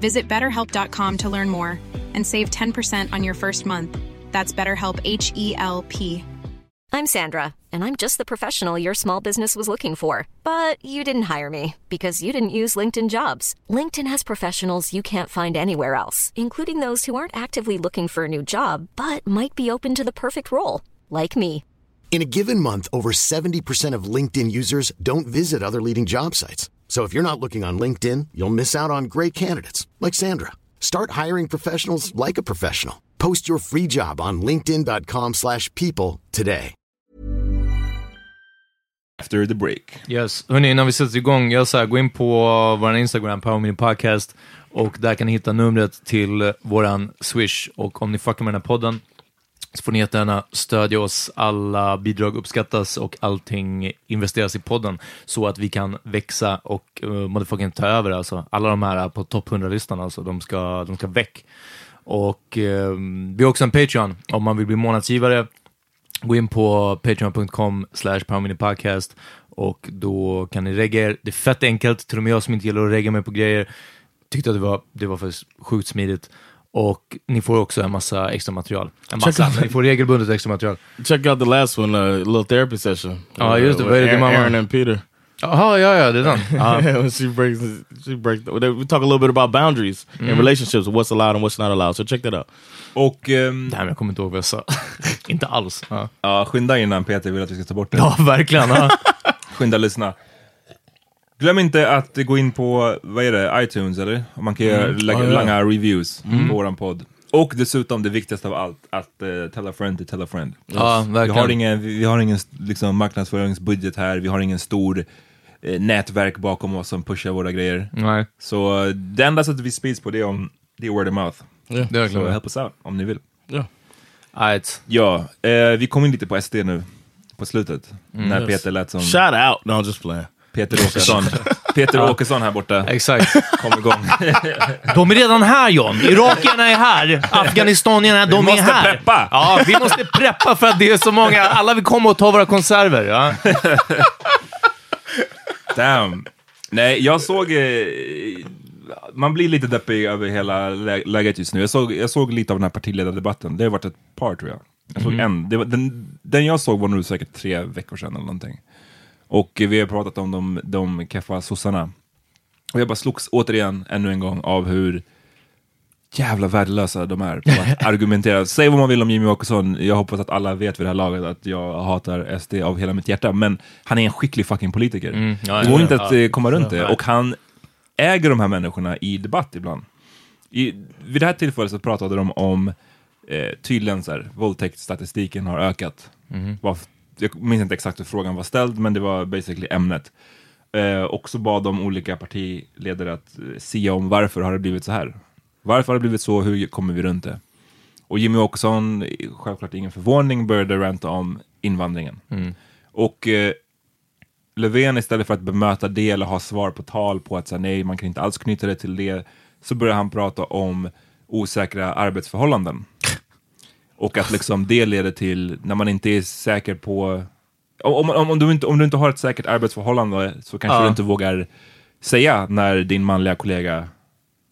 Visit betterhelp.com to learn more and save 10% on your first month. That's BetterHelp H E L P. I'm Sandra, and I'm just the professional your small business was looking for. But you didn't hire me because you didn't use LinkedIn jobs. LinkedIn has professionals you can't find anywhere else, including those who aren't actively looking for a new job but might be open to the perfect role, like me. In a given month, over 70% of LinkedIn users don't visit other leading job sites. So if you're not looking on LinkedIn, you'll miss out on great candidates like Sandra. Start hiring professionals like a professional. Post your free job on linkedin.com/people today. After the break. Yes, hörni, innan vi sätter igång, jag säger gå in på vår Instagram, Power Mini Podcast, och där kan ni hitta numret till våran Swish. Och om ni fuckar med den här podden så får ni jättegärna stödja oss. Alla bidrag uppskattas och allting investeras i podden så att vi kan växa och uh, motherfucking ta över. Alltså. Alla de här eh, på topp 100-listan, alltså, de, ska, de ska väck. Och uh, vi har också en Patreon om man vill bli månadsgivare. Gå in på patreon.com slash podcast och då kan ni regga er. Det är fett enkelt, till och med jag som inte gillar att regga mig på grejer tyckte att det var, det var faktiskt sjukt smidigt. Och ni får också en massa extra material. En massa, out- ni får regelbundet extra material. Check out the last one, a little therapy session. Ja, just det. With Vad är det din Aaron, mamma? Aaron and Peter. Jaha, ja, ja, det är den. When she breaks, she breaks. We talk a little bit about boundaries in Mm. relationships, what's allowed and what's not allowed. So check that out. Och... ehm, Nej, men jag kommer inte ihåg vad jag sa. inte alls. Ja, Ja, skynda innan Peter vill att vi ska ta bort det. ja verkligen. Ja. Skynda lyssna. Glöm inte att gå in på, vad är det, iTunes eller? Man kan göra Mm. lägga Ja, ja. långa reviews på våran podd. Och dessutom det viktigaste av allt, att uh, tell a friend to tell a friend. Ja, Vi verkligen. har ingen, vi har ingen liksom, marknadsföringsbudget här, vi har ingen stor eh, nätverk bakom oss som pushar våra grejer. Nej, Så eh, det enda sättet vi sprids på det är, om, det är word of mouth. Yeah. det är Så help us out om ni vill. Yeah. Right. Ja, eh, vi kom in lite på SD nu på slutet. när Yes. Peter lät som Shout out! No, I'm just playing. Peter Åkesson. Peter Åkesson här borta Exakt. kom igång. De är redan här John. Irakierna är här. Afghanistanierna, de Vi är måste här. preppa. Ja, vi måste preppa för att det är så många. Alla vill komma och ta våra konserver. Ja. Damn. Nej, jag såg... Eh, man blir lite deppig över hela lä läget just nu. Jag såg, jag såg lite av den här partiledardebatten. Det har varit ett par tror jag. Jag såg en. Det var, den, den jag såg var nog säkert tre veckor sedan eller någonting. Och eh, vi har pratat om de, de keffa sossarna. Och jag bara slogs återigen ännu en gång av hur jävla värdelösa de är på att argumentera. Säg vad man vill om Jimmy Åkesson, jag hoppas att alla vet vid det här laget att jag hatar SD av hela mitt hjärta, men han är en skicklig fucking politiker. Mm, ja, det går ja, inte att ja. eh, komma runt det. Och han äger de här människorna i debatt ibland. I, vid det här tillfället så pratade de om eh, tydligen så här, våldtäktsstatistiken har ökat. Var, jag minns inte exakt hur frågan var ställd, men det var basically ämnet. Eh, och så bad de olika partiledare att eh, sia om varför har det blivit så här. Varför har det blivit så? Hur kommer vi runt det? Och Jimmy Åkesson, självklart ingen förvåning, började ranta om invandringen. Och eh, Löfven istället för att bemöta det eller ha svar på tal på att säga nej, man kan inte alls knyta det till det, så börjar han prata om osäkra arbetsförhållanden. Och att liksom det leder till, när man inte är säker på... Om, om, om, du, inte, om du inte har ett säkert arbetsförhållande så kanske Ja. du inte vågar säga när din manliga kollega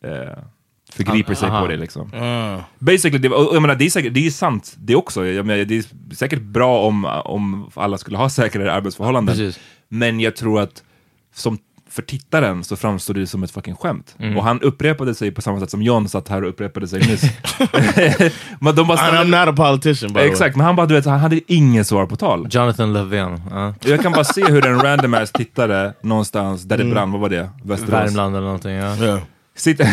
eh, förgriper sig Aha. på dig. Liksom. Uh, Basically, det, jag menar, det, är säkert, det är sant det också. Jag menar, det är säkert bra om, om alla skulle ha säkrare arbetsförhållanden. Precis. Men jag tror att som för tittaren så framstår det som ett fucking skämt. Mm. Och han upprepade sig på samma sätt som John satt här och upprepade sig nyss. men de bara and I'm not a politician, by. Exakt, men han bara, du vet, han hade inget svar på tal. Jonathan Löfven. Ja. Jag kan bara se hur en random ass tittare någonstans där det brann, vad var det? Västerås. Värmland eller någonting. Ja, Yeah. Sitter,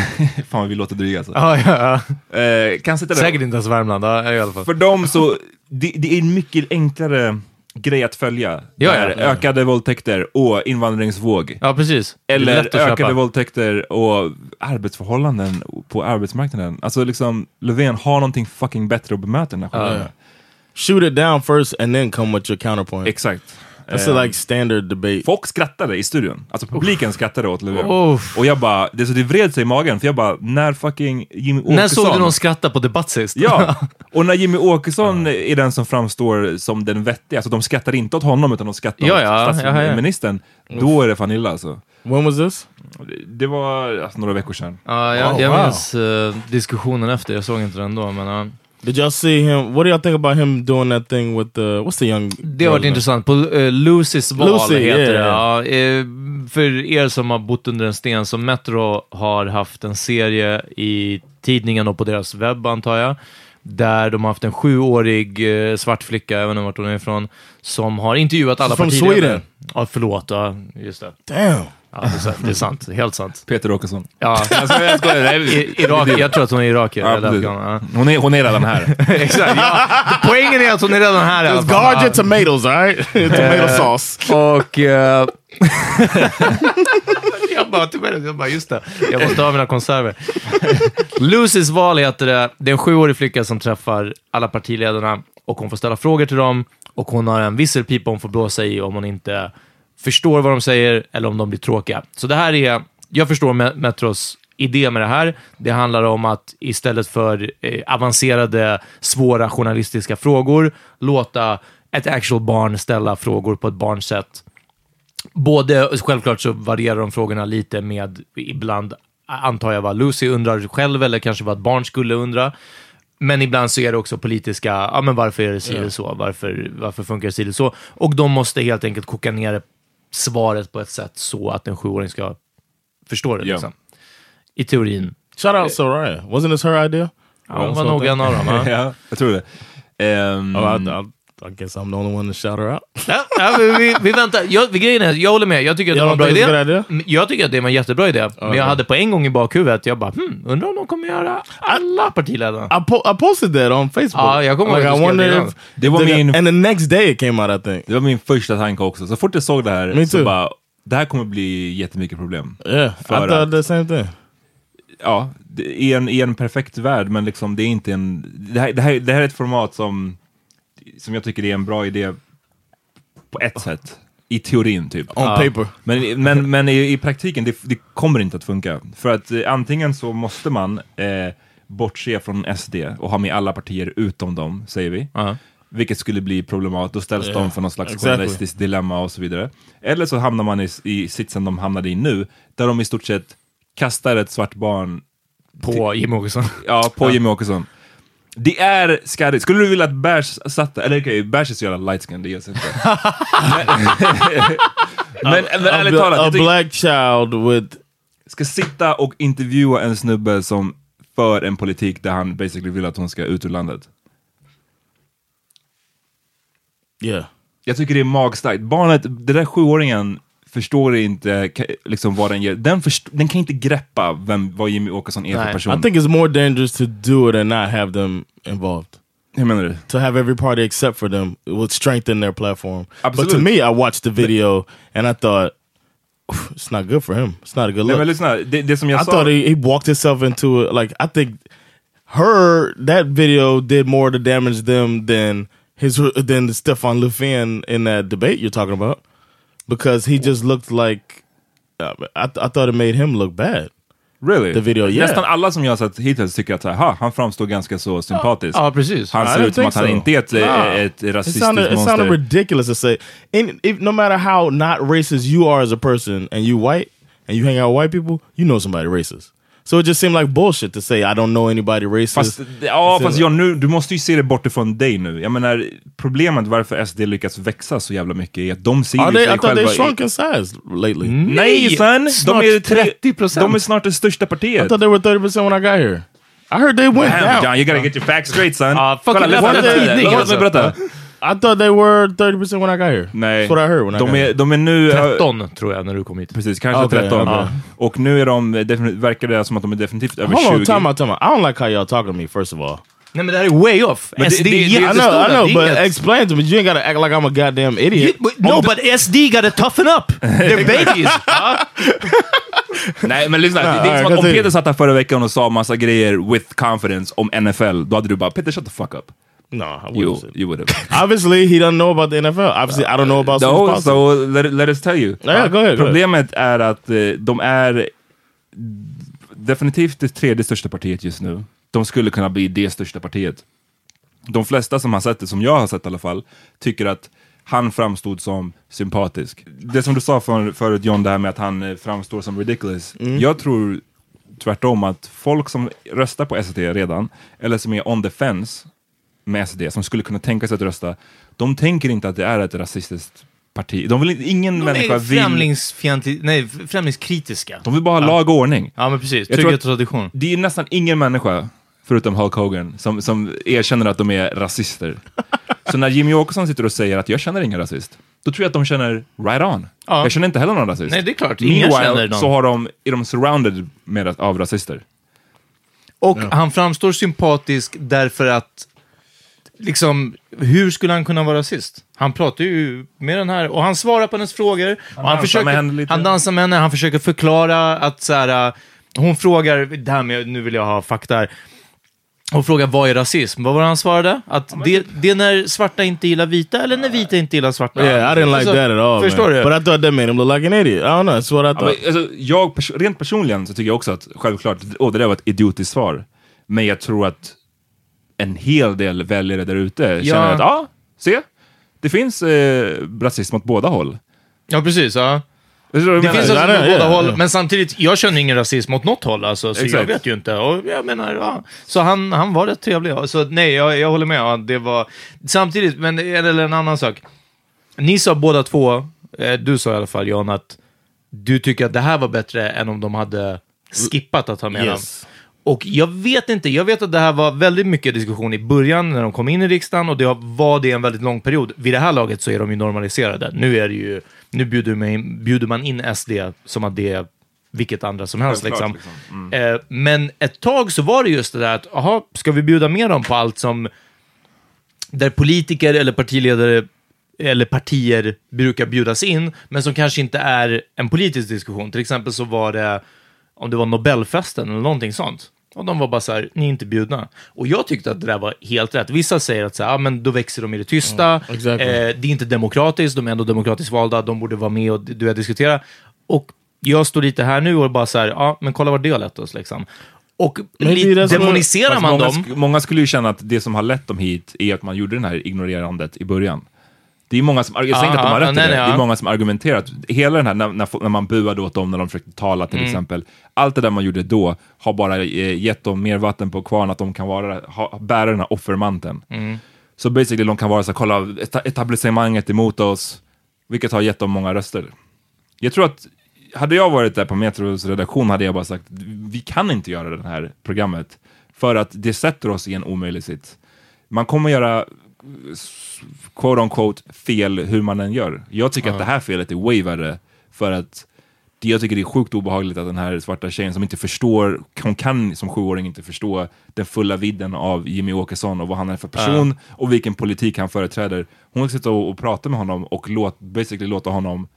fan vi låter dryga alltså. ja, ja. ja. Eh, kan sitta där. Säkert inte ens Värmland. Ja, i alla fall. För dem så, det, det är en mycket enklare grej att följa. Ja, Där ja. Ökade våldtäkter och invandringsvåg. Ja, precis. Eller att köpa. ökade våldtäkter och arbetsförhållanden på arbetsmarknaden. Alltså liksom, Löfven har någonting fucking bättre att bemöta den här skiten. shoot it down first and then come with your counterpoint. Exakt. That's a like standard debate. Folk skrattade i studion. Alltså publiken skrattade åt Löfven. Och jag bara, det, så det vred sig i magen, för jag bara, när fucking Jimmy Åkesson... När såg du någon skratta på debatt sist? Ja, och när Jimmy Åkesson är den som framstår som den vettiga, alltså de skrattar inte åt honom utan de skrattar Ja, åt ja, statsministern, då är det fan illa alltså. When was this? Det- var alltså, några veckor sedan. Ja, jag, Oh, jag wow. minns eh, diskussionen efter, jag såg inte den då, men ja. Did y'all see him? What do y'all think about him doing that thing with the what's the young? Det har varit intressant. På uh, Lucys val Lucy, heter yeah, det. yeah. Ja, eh, för er som har bott under en sten, så Metro har haft en serie i tidningen och på deras webb, antar jag, där de har haft en sjuårig eh, svart flicka, jag vet inte vart hon är ifrån, som har intervjuat alla partiledare. Sweden. Ja, förlåt. Ja, just det. Damn. Ja, det, är sant, det är sant. Helt sant. Peter Åkesson. Ja, Alltså, jag skojar, I, Irak, jag tror att hon är irakier. Ja, eller ja. hon, är, hon är redan här. Exakt, ja. Poängen är att hon är redan här i alla Just fall. guard Ja. your tomatoes, right? Tomato sauce. Och... eh, jag bara, tyvärr, jag bara, just det. Jag måste ha mina konserver. Lucys val heter det. Det är en sjuårig flicka som träffar alla partiledarna och hon får ställa frågor till dem och hon har en visselpipa hon får blåsa i om hon inte förstår vad de säger eller om de blir tråkiga. Så det här är, jag förstår Me- Metros idé med det här. Det handlar om att istället för eh, avancerade, svåra journalistiska frågor, låta ett actual barn ställa frågor på ett barnsätt. Både, självklart så varierar de frågorna lite med, ibland antar jag vad Lucy undrar själv, eller kanske vad ett barn skulle undra. Men ibland så är det också politiska, ja men varför är det si eller så? Varför, varför funkar det si eller så? Och de måste helt enkelt koka ner svaret på ett sätt så att en sjuåring ska förstå det. Ja. Liksom. I teorin. Shout out Soraya. Wasn't this her idea? Ja, hon var nog en av dem. jag tror det. Ehm, Oh, I, I, I guess I'm the only one to shout her out. Ja, ja, men vi, vi väntar. Jag, vi- grejen är, jag håller med. Jag tycker att det Jag var en bra idé. idea. Mm, Jag tycker att det var en jättebra idé. Men Okay. jag hade på en gång i bakhuvudet, jag bara, hmm, undrar om de kommer göra alla partiledarna. I, po I posted that on Facebook. Ja, jag kommer like, I wonder if Det var min- and the next day it came out I think. Det var min första tanke också. Så fort jag såg det här Me så too. bara, det här kommer bli jättemycket problem. Yeah, I thought att- the same thing. Ja, det- i en, i en perfekt värld, men liksom det är inte en... Det här, det här, det här är ett format som, som jag tycker är en bra idé på ett sätt. I teorin typ. On paper. Men, men, men i, i praktiken, det, det kommer inte att funka. För att eh, antingen så måste man eh, bortse från SD och ha med alla partier utom dem, säger vi. Ja. Vilket skulle bli problematiskt. Då ställs Yeah, de för någon slags exactly. journalistiskt dilemma och så vidare. Eller så hamnar man i, i sitsen de hamnade i nu, där de i stort sett kastar ett svart barn På Jimmie Åkesson. ja, på Jimmy Åkesson. Det är skarrigt. Skulle du vilja att Bärs satt Eller okej, Bärs är så jävla light skin, det ges inte. men, men, ärligt talat, a black child with ska sitta och intervjua en snubbe som för en politik där han basically vill att hon ska ut ur landet. yeah. Jag tycker det är magstarkt. Barnet, den där sjuåringen förstår inte liksom vad den gör. Den, den kan inte greppa vem, vad Jimmy Åkesson är för Nej. person. I think it's more dangerous to do it and not have them involved. Hur menar du? To have every party except for them would strengthen their platform. But to Absolut. me, I watched the video and I thought "Oof, it's not good for him. It's not a good Nej look. men lyssna, det, det som jag I sa... thought he, he walked himself into it. Like I think her that video did more to damage them than his than Stefan Lufin in that debate you're talking about, because he just looked like uh, I, I thought it made him look bad. Really? The video, yeah. Nästan alla som jag har sett hittills tycker att så här, "Ha, han framstår ganska så sympatisk. Ja, precis. Han I ser didn't ut som think att han so. inte är ett, Nah. ett It rasistiskt sounded, it sounded ridiculous to say. In, if, no matter how not racist you are as a person, and you white, and you hang out with white people, you know somebody racist. So it just seemed like bullshit to say I don't know anybody racist. Fast, ja, fast John, nu, du måste ju se det bortifrån dig nu. Jag menar, problemet varför SD lyckats växa så jävla mycket är att de ser Are ju they, I sig thought they själva... shrunk i, in size lately. nej son! De är, tre, 30%. de är snart det största I partiet. thought they were thirty percent when I got here. I heard they went Damn, down. John, you gotta get your facts straight son. Ja, fucking Kolla, läs berätta. I thought they were thirty percent when I got here. Nej, That's what I heard when I de got är, here. de är nu... 13 tror jag när du kom hit. Precis, kanske Okej, 13. okej. Och nu är de, verkar det som att de är definitivt över Hold 20. on, time out, time out. I don't like how y'all talking to me. First of all, Nej men det här är way off. Men det- SD det- det- I know. I know, but inget- explain to me. You ain't gotta act like I'm a goddamn idiot. You- No, but SD gotta toughen up! They're babies! Nej men lyssna, det, det är alright, som att om. Peter satt här förra veckan och sa massa grejer with confidence om NFL, då hade du bara “Peter shut the fuck up”. No, I wouldn't You, that. you would have. Obviously, he doesn't know about the NFL. Obviously, I don't know about No, so let, let us tell you. Yeah, go ahead, go Problemet är att eh, de är definitivt det tredje största partiet just nu. De skulle kunna bli det största partiet. De flesta som har sett det, som jag har sett i alla fall, tycker att han framstod som sympatisk. Det som du sa för, förut John, det här med att han eh, framstår som ridiculous. Jag tror tvärtom att folk som röstar på SD redan, eller som är on the fence med SD, som skulle kunna tänka sig att rösta, de tänker inte att det är ett rasistiskt parti. De vill, inte- ingen De människa vill... nej, främlingskritiska. De vill bara ha lag och ordning. Ja, men precis. Trygghet och tradition. Det är nästan ingen människa, förutom Hulk Hogan, som, som erkänner att de är rasister. Så när Jimmy Åkesson sitter och säger att jag känner ingen rasist, då tror jag att de känner right on. Ja. Jag känner inte heller någon rasist. Nej, det är klart. Ingen Meanwhile känner någon. så har de, är de surrounded med, av rasister. Och han framstår sympatisk därför att, liksom, hur skulle han kunna vara rasist? Han pratar ju med den här, och han svarar på hennes frågor. och han, dansar med henne lite. han dansar med henne, han försöker förklara att så här, hon frågar, det här med, nu vill jag ha fakta här. Hon frågar vad är rasism? Vad var det han svarade? Att det, det är när svarta inte gillar vita eller när vita inte gillar svarta. Yeah, I didn't like Alltså, that at all. Förstår man. du? But I thought that made him look like an idiot. I don't know. That's what I Ja, thought. men, alltså, jag, pers- rent personligen så tycker jag också att, självklart, och det där var ett idiotiskt svar. Men jag tror att en hel del väljare där ute känner att, ja, se, det finns eh, rasism åt båda håll. Ja, precis. Ja. Det jag finns menar? alltså Ja, ja, båda ja, håll, ja. men samtidigt, jag känner ingen rasism åt något håll alltså, så jag Exakt. vet ju inte. Och jag menar, ja. Så han, han var rätt trevlig. ja. Så nej, jag, jag håller med. Ja, det var... Samtidigt, men eller en annan sak. Ni sa båda två, eh, du sa i alla fall Jan, att du tycker att det här var bättre än om de hade skippat att ha med Yes. dem. Och jag vet inte, jag vet att det här var väldigt mycket diskussion i början när de kom in i riksdagen och det var det en väldigt lång period. Vid det här laget så är de ju normaliserade. Nu är det ju, nu bjuder man in, bjuder man in SD som att det är vilket andra som helst. Självklart, Liksom. Eh, men ett tag så var det just det där att, aha, ska vi bjuda med dem på allt som där politiker eller partiledare eller partier brukar bjudas in, men som kanske inte är en politisk diskussion. Till exempel så var det, om det var Nobelfesten eller någonting sånt. Och de var bara så här, ni är inte bjudna. Och jag tyckte att det där var helt rätt. Vissa säger att så här, ah, men då växer de i det tysta. exactly. eh, det är inte demokratiskt, de är ändå demokratiskt valda, de borde vara med och du vet, diskutera. Och jag står lite här nu och bara så här, ja, ah, men kolla vad det har lett oss liksom. Och what- demoniserar man många, dem. många skulle ju känna att det som har lett dem hit är att man gjorde det här ignorerandet i början. Det är många som, jag säger inte att de har rätt nej, det, det är många som argumenterar att hela den här, när, när, man buade åt dem när de försökte tala till exempel, allt det där man gjorde då har bara eh, gett dem mer vatten på kvarn, att de kan vara, ha, bära den här offermanteln. Så basically de kan vara så här, kolla eta- etablissemanget emot oss, vilket har gett dem många röster. Jag tror att, hade jag varit där på Metros redaktion hade jag bara sagt, vi kan inte göra det här programmet, för att det sätter oss i en omöjlig sits. Man kommer göra quote on quote fel hur man än gör. Jag tycker att det här felet är way värre, för att det- jag tycker det är sjukt obehagligt att den här svarta tjejen som inte förstår, hon kan som sjuåring inte förstå den fulla vidden av Jimmy Åkesson och vad han är för person och vilken politik han företräder. Hon sitter och, och pratar med honom och låt, basically låta honom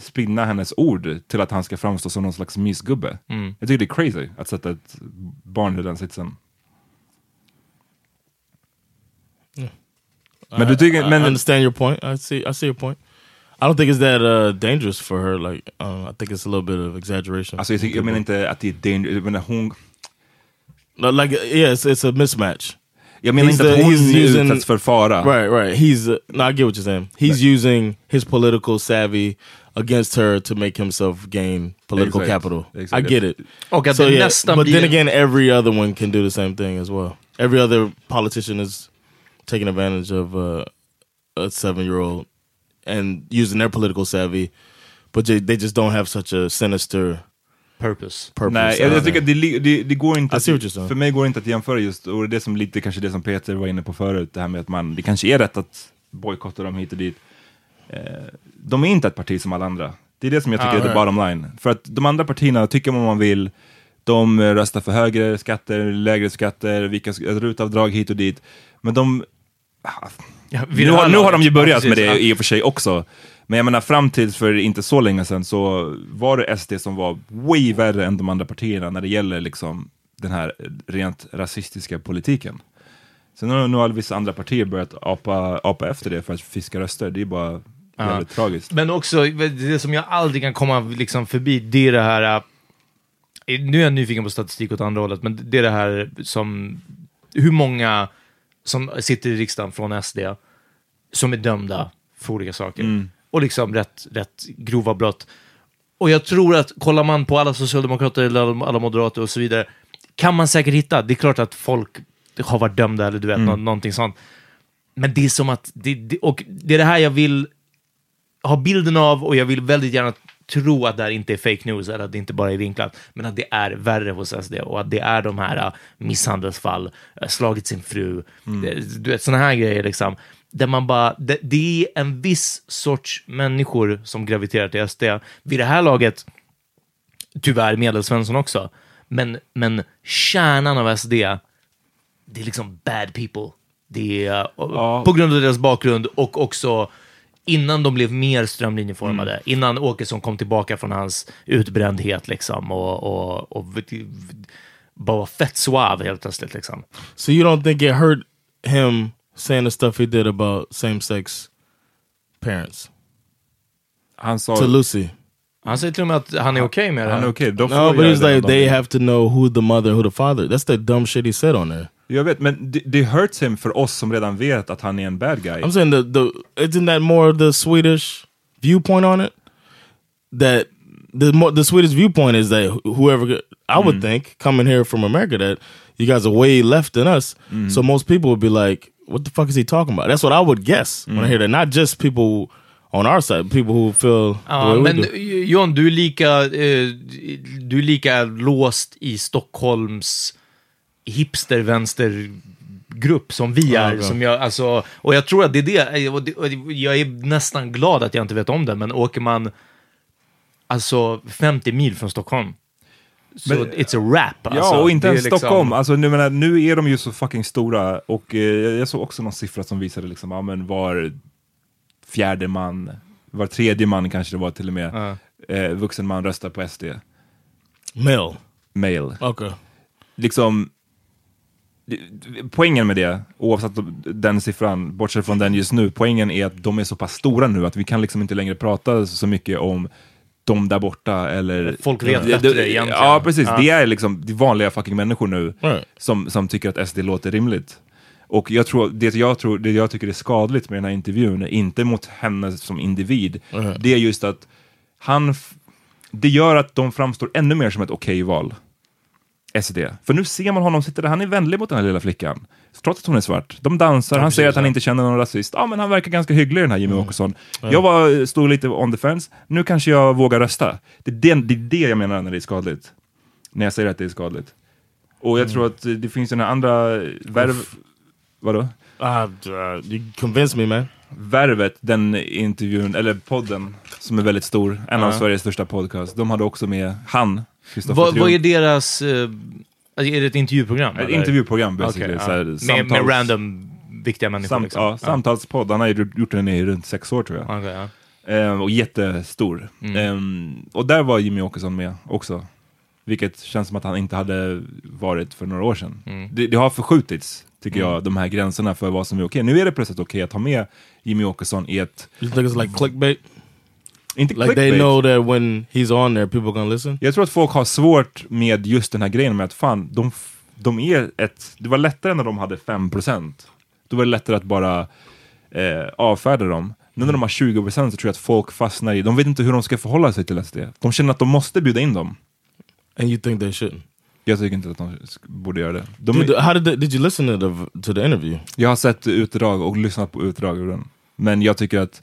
spinna hennes ord till att han ska framstå som någon slags mysgubbe. Jag tycker det är crazy att sätta ett barn i den sitsen. Men du tycker, I men, understand your point. I see. I see your point. I don't think it's that uh, dangerous for her. Like, uh, I think it's a little bit of exaggeration. alltså jag, tycker, jag menar inte att det är danger, jag menar hon, No, like, yeah, it's, it's a mismatch. jag menar He's inte the- att hon using- utsätts för fara. Right, right. He's uh, no, I get what you're saying. He's using his political savvy against her to make himself gain political Exact. capital. Exact. I get it. Och att So det yeah, but then again, every other one can do the same thing as well. Every other politician is taking advantage of uh, a seven-year-old and using their political savvy, but they, they just don't have such a sinister purpose. purpose. Nej, I jag, jag tycker att det, det, det går inte att, för mig går det inte att jämföra just, och det är som lite kanske det som Peter var inne på förut, det här med att man, det kanske är rätt att bojkotta dem hit och dit. Eh, de är inte ett parti som alla andra. Det är det som jag tycker Ah, är the bottom line. För att de andra partierna tycker vad man vill, de röstar för högre skatter, lägre skatter, vilka rutavdrag hit och dit. Men de, Ja, nu, har, nu har de ju börjat Ja, med det i och för sig också. Men jag menar fram tills för inte så länge sedan så var det SD som var way värre än de andra partierna när det gäller liksom den här rent rasistiska politiken. Sen har nog vissa andra partier börjat apa, apa efter det för att fiska röster. Det är bara Ja. jävligt tragiskt. Men också, det som jag aldrig kan komma liksom förbi, det är det här... äh, Nu är jag nyfiken på statistik åt andra hållet, men det är det här som... Hur många som sitter i riksdagen från SD som är dömda för olika saker. Mm. Och liksom rätt, rätt grova brott. Och jag tror att kollar man på alla socialdemokrater eller alla- moderater och så vidare, kan man säkert hitta. Det är klart att folk har varit dömda eller du vet, Mm. nå- någonting sånt. Men det är som att, det, det, och det är det här jag vill ha bilden av och jag vill väldigt gärna tro att det här inte är fake news eller att det inte bara är vinklat, men att det är värre hos SD och att det är de här uh, misshandelsfall, uh, slagit sin fru, det, du vet sådana här grejer liksom. Där man bara, det, det är en viss sorts människor som graviterar till SD. Vid det här laget, tyvärr Medelsvensson också, men, men kärnan av SD, det är liksom bad people. Det är uh, på grund av deras bakgrund och också innan de blev mer strömlinjeformade, Mm. innan Åkesson kom tillbaka från hans utbrändhet liksom och, och, och bara var fett suave helt plötsligt liksom. So you don't think it hurt him saying the stuff he did about same sex parents? Han sa... to Lucy. Han säger till och med att han är okej med det. Han är okej, får No, but he's det like they have to know who the mother, who the father. That's the dumb shit he said on there. Jag vet, men det, det hurts him för oss som redan vet att han är en bad guy. I'm saying the the isn't that more the Swedish viewpoint on it? That the more the Swedish viewpoint is that wh- whoever I would think coming here from America that you guys are way left than us. So most people would be like, "What the fuck is he talking about?" That's what I would guess when I hear that. Not just people on our side, people who feel Ja, men do. John, du är lika, eh, du är lika låst i Stockholms hipster-vänstergrupp som vi Ja, är. bra. som jag, alltså, och jag tror att det är det, och det, och det- jag är nästan glad att jag inte vet om det, men åker man alltså 50 mil från Stockholm, så Men- it's a wrap. Alltså, ja, och inte ens liksom- Stockholm. Alltså, nu, menar, nu är de ju så fucking stora. Och eh, jag såg också någon siffra som visade liksom, ja, men var fjärde man, var tredje man kanske det var till och med, eh, vuxen man röstar på SD. Male. Male. Okay. Liksom, poängen med det, oavsett den siffran, bortsett från den just nu, poängen är att de är så pass stora nu att vi kan liksom inte längre prata så mycket om de där borta eller... Folk vet bättre egentligen. Ja, precis. Ja. Det är liksom det är vanliga fucking människor nu Right. som, som tycker att SD låter rimligt. Och jag tror, det, jag tror, det jag tycker är skadligt med den här intervjun, inte mot henne som individ, Mhm. det är just att han... Det gör att de framstår ännu mer som ett okej val. SD. För nu ser man honom sitta där, han är vänlig mot den här lilla flickan. Trots att hon är svart. De dansar, Ja, han säger att han inte känner någon rasist. Ja, men han verkar ganska hygglig den här Jimmy Åkesson. Jag var, stod lite on the fence, nu kanske jag vågar rösta. Det är det, det är det jag menar när det är skadligt. När jag säger att det är skadligt. Och jag tror att eh, det finns den här andra värv... Vadå? Uh, uh, you convinced me, man. Värvet, den intervjun, eller podden, som är väldigt stor, en av Ja. Sveriges största podcast, de hade också med han, Vad, vad är deras... eh, är det ett intervjuprogram? Ett eller? intervjuprogram basically. Okej, så här, med, samtals- med random viktiga människor? Samt, liksom. ja, Samtalspodd, han har gjort den i runt sex år tror jag. Okej, ja. Ehm, och jättestor. Mm. Ehm, och där var Jimmy Åkesson med också. Vilket känns som att han inte hade varit för några år sedan. Mm. Det, det har förskjutits, tycker Mm. jag, de här gränserna för vad som är okej. Nu är det plötsligt okej att ha med Jimmy Åkesson i ett... You think it's like clickbait? Inte Like they clickbait. know that when he's on there, people gonna listen. Jag tror att folk har svårt med just den här grejen med att fan, de, de är ett... Det var lättare när de hade 5%. Då var det lättare att bara eh, avfärda dem. Nu när de har 20% så tror jag att folk fastnar i... De vet inte hur de ska förhålla sig till SD. De känner att de måste bjuda in dem. And you think they shouldn't? Jag tycker inte att de borde göra det. De, Dude, how did the, did you listen to the to the interview? Jag har sett utdrag och lyssnat på utdrag ur den. Men jag tycker att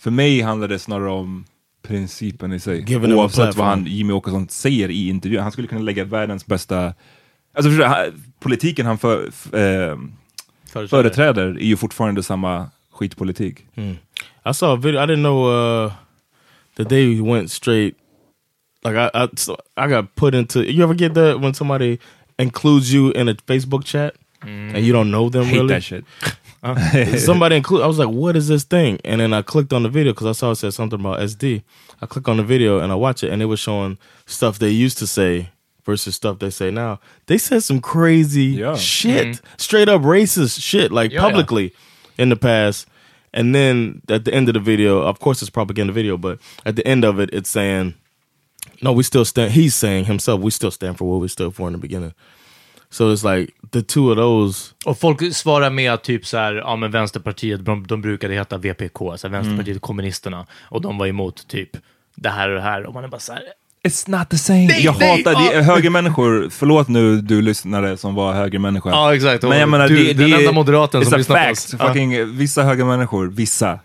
för mig handlar det snarare om principen i sig. A Oavsett vad han, Jimmy Åkesson säger i intervjun. Han skulle kunna lägga världens bästa... Alltså förstår han- politiken han för, f- eh, företräder är ju fortfarande samma skitpolitik. I saw a video. I didn't know uh, that they went straight. Like I, I, so I got put into. You ever get that when somebody includes you in a Facebook chat and you don't know them Hate really? that shit. somebody include. I was like, "What is this thing?" And then I clicked on the video because I saw it said something about SD. I click on the video and I watch it, and it was showing stuff they used to say versus stuff they say now. They said some crazy Yeah. shit, Mhm. straight up racist shit, like Yeah, yeah. publicly in the past. And then at the end of the video, of course it's propaganda video, but at the end of it, it's saying, "No, we still stand." He's saying himself, "We still stand for what we stood for in the beginning." So it's like the two of those. Och folk svarar med typ så här, ja men Vänsterpartiet, de, de brukade heta VPK, så här, Vänsterpartiet Mm. kommunisterna, och de var emot typ det här och det här, och man är bara så här, It's not the same. Nej, jag nej, hatar ah. Högermänniskor, förlåt nu du lyssnare som var högermänniska. Ja, exakt. Men jag menar, Du, det, den enda moderaten it's som lyssnar på fact. oss. Ja. Fucking, Vissa högermänniskor, vissa,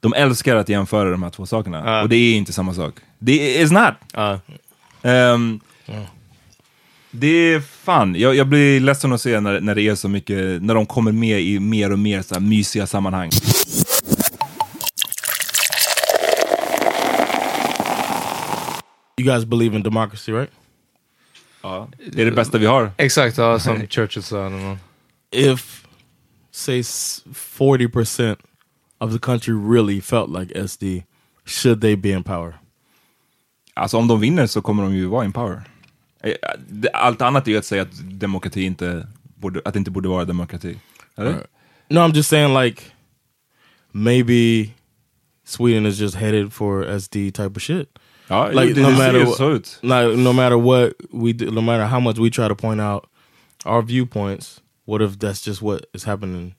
de älskar att jämföra de här två sakerna. Och det är inte samma sak. Det är not. Ja. Ehm, Det är fan, jag, jag blir ledsen att se när, när det är så mycket, när de kommer med i mer och mer så här mysiga sammanhang. You guys believe in democracy, right? Ja, det är det bästa vi har. Exakt, ja, som Churchill sa. eller något. If, say, s- 40% of the country really felt like SD, should they be in power? Alltså om de vinner så kommer de ju vara in power. Eh, Allt annat är ju att säga att demokrati inte borde, att det inte borde vara demokrati. Eller? Right. No, I'm just saying like maybe Sweden is just headed for SD type of shit. Ja, like det- no det ser matter what- så ut. like no matter what we do, no matter how much we try to point out our viewpoints, what if that's just what is happening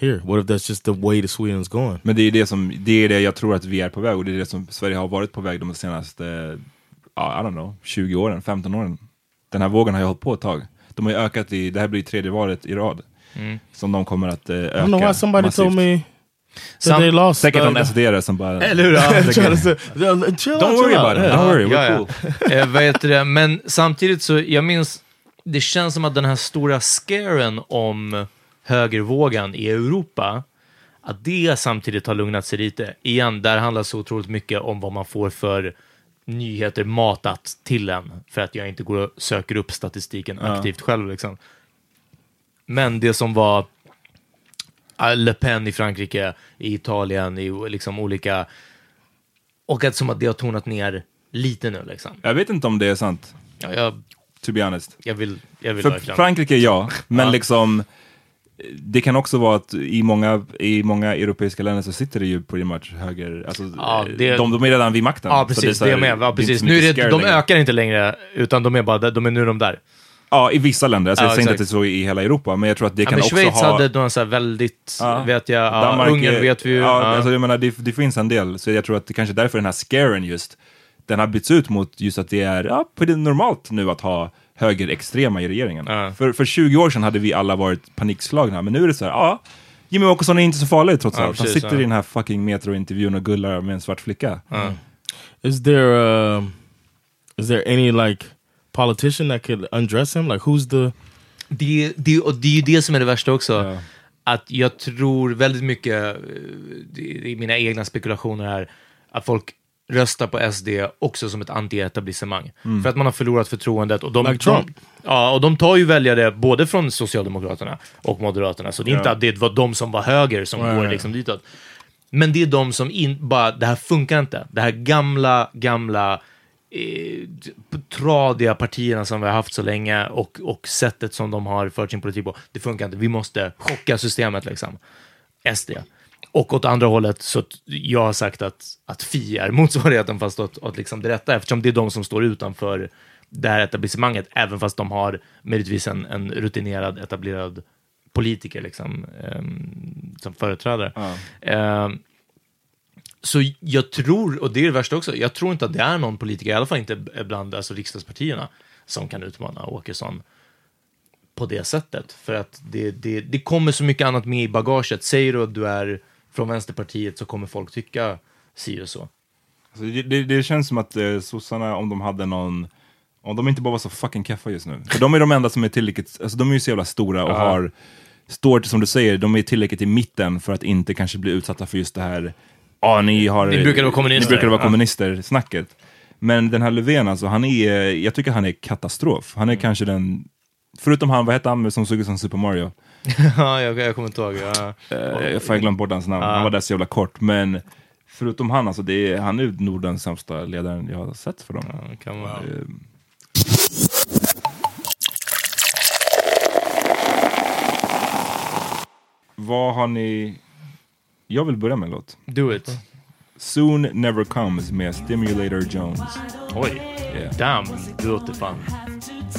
here? What if that's just the way the Sweden's going? Men det är det som, det är det jag tror att vi är på väg och det är det som Sverige har varit på väg de senaste, ja, I don't know, 20 åren, 15 åren. Den här vågen har ju hållit på ett tag. De har ju ökat i, det här blir tredje valet i rad. Mm. Som de kommer att eh, I öka don't know why somebody massivt. told me that they lost. Säkert någon SD som bara... Eller hur? Don't worry about it. Don't worry, we're cool. Eh, vad heter det? Men samtidigt så, jag minns, det känns som att den här stora scaren om högervågen i Europa, att det samtidigt har lugnat sig lite. Igen, där handlar så otroligt mycket om vad man får för nyheter matat till en, för att jag inte går och söker upp statistiken aktivt själv. Liksom. Men det som var Le Pen i Frankrike, i Italien, i liksom olika... Och att som att det har tonat ner lite nu liksom. Jag vet inte om det är sant, Ja, jag, to be honest. jag vill, jag vill För verkligen... Frankrike, ja. Men Ja. liksom, det kan också vara att i många, i många europeiska länder så sitter det ju pretty much höger, alltså, Ja, det- de, de är redan vid makten. Ja, precis. är Det, här- är med. Ja, det är inte precis. Nu är det, de längre. ökar inte längre, utan de är bara de är nu de där. Ja, i vissa länder. Alltså, Ja, jag säger inte att det är så i hela Europa, men jag tror att det Ja, kan också Schweiz ha... hade någon så här väldigt, Ja. vet jag, ja, Danmark Ungern vet vi ju. Ja, Ja, Alltså, jag menar, det, det finns en del, så jag tror att det kanske är därför den här scaren just, den har bytts ut mot just att det är ja, på det normalt nu att ha högerextrema i regeringen. Ja. För, för 20 år sedan hade vi alla varit panikslagna, men nu är det så här, ja, Jimmy Åkesson är inte så farlig trots allt. Han sitter i den här fucking metrointervjun och gullar med en svart flicka. Is there um, is there any like politician that could undress him? Like who's the det, det, och det är ju det som är det värsta också. Ja. Att jag tror väldigt mycket, eh, det är mina egna spekulationer här, att folk röstar på SD också som ett anti-etablissemang. För att man har förlorat förtroendet. Och de, Like Trump. De, ja, och de tar ju väljare både från Socialdemokraterna och Moderaterna. Så det är inte Ja. att det var de som var höger som Nej, går liksom ditåt. Men det är de som in, bara, det här funkar inte. Det här gamla, gamla eh, tradiga partierna som vi har haft så länge och, och sättet som de har fört sin politik på, det funkar inte. Vi måste chocka systemet liksom. SD. Och åt andra hållet, så jag har sagt att, att Fi är motsvarigheten fast åt, åt liksom det rätta, eftersom det är de som står utanför det här etablissemanget, även fast de har möjligtvis en, en rutinerad, etablerad politiker liksom, ehm, som företrädare. Ehm, så jag tror, och det är det värsta också, jag tror inte att det är någon politiker, i alla fall inte bland alltså, riksdagspartierna, som kan utmana Åkesson på det sättet. För att det, det, det kommer så mycket annat med i bagaget. Säger du att du är från Vänsterpartiet så kommer folk tycka si och så. Alltså, det, det, känns som att eh, sossarna, om de hade någon, om de inte bara var så fucking keffa just nu. För de är de enda som är tillräckligt, alltså de är ju så jävla stora och har, står som du säger, de är tillräckligt i mitten för att inte kanske bli utsatta för just det här, ja ni har... Ni brukade vara kommunister." Ni brukade vara Ja. kommunister, snacket. Men den här Löfven, alltså han är, jag tycker han är katastrof. Han är Mm. kanske den, Förutom han, vad hette han som såg ut som Super Mario? ja, jag, jag kommer inte ihåg. Ja. Eh, jag har glömt bort hans namn, ja. han var där så jävla kort. Men förutom han, alltså, det är, han är Nordens sämsta ledaren jag har sett för dem. Ja, kan man. Wow. Eh. Vad har ni... Jag vill börja med en låt. Do it. Soon Never Comes med Stimulator Jones. Oj. Yeah. Damn, du låter fan.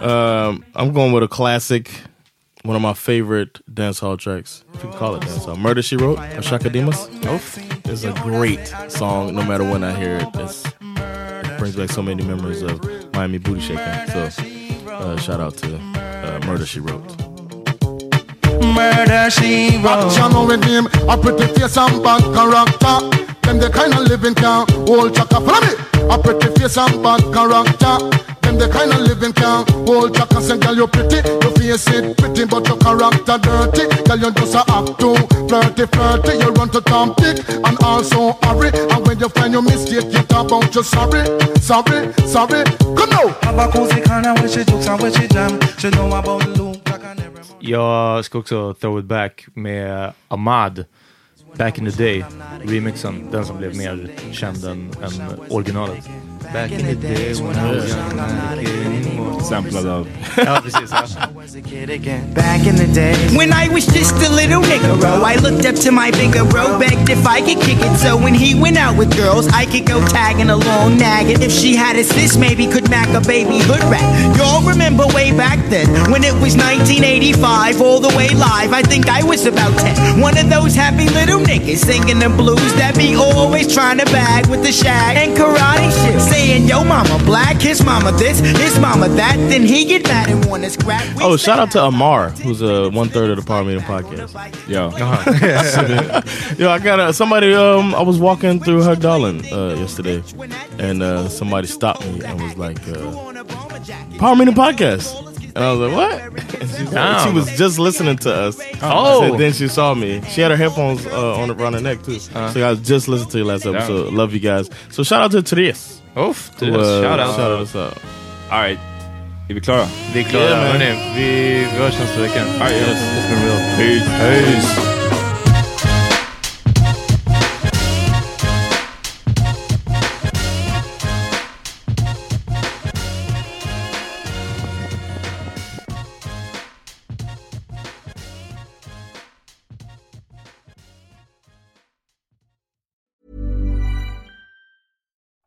Um, I'm going with a classic, one of my favorite dance hall tracks. If you can call it dance hall. Murder She Wrote by Shaka Demus. It's a great song. No matter when I hear it, it's, it brings back so many memories of Miami booty shaking. So, uh, shout out to uh, Murder She Wrote. Murder she wrote. Action with him, a pretty face and bad character. Them the kind of living can hold chaka. Follow me. A pretty face and bad character. Them the kind of living can hold chaka. Say, girl, you pretty, your face it pretty, but your character dirty. Girl, you just a act too flirty, flirty. You run to Tom Dick and also hurry. And when you find your mistake, you talk about you sorry, sorry, sorry. Come now. Have a cozy corner where she jokes and where she jam. She know about Luke. like I never- Jag ska också throw it back med uh, Ahmad. Back in the day, remixen. Den som blev mer känd än, än originalet. Back in the day when I was young and not a kid anymore. Samplad av... Ja, precis. Ja. Back in the day. When I was just a little nigga, I looked up to my bigger bro, begged if I could kick it. So when he went out with girls, I could go tagging along, nagging. If she had a sis, maybe could mac a baby hood rat. Y'all remember way back then when it was 1985, all the way live. I think I was about 10. One of those happy little niggas singing the blues that be always trying to bag with the shag and karate shit. Saying, yo, mama black, his mama this, his mama that. Then he get mad and wanna scrap. Oh, shout out to Amar, who's a one third of the Power Meeting podcast. Ja. Yo, I got a, somebody. Um, I was walking through Hugdalen uh, yesterday, and uh, somebody stopped me and was like, uh, "Power Meeting podcast," and I was like, "What?" And she, she was just listening to us. Oh. and then she saw me. She had her headphones uh, on around her neck too. Uh. so I was just listening to your last episode. Love you guys. So shout out to Therese. Uff, who, Therese, uh, shout out. Shout us out. All right. Är vi klara? Vi är klara. Yeah. Hörni, vi, vi hörs nästa vecka. All right, yes. It's been real. Peace. Peace.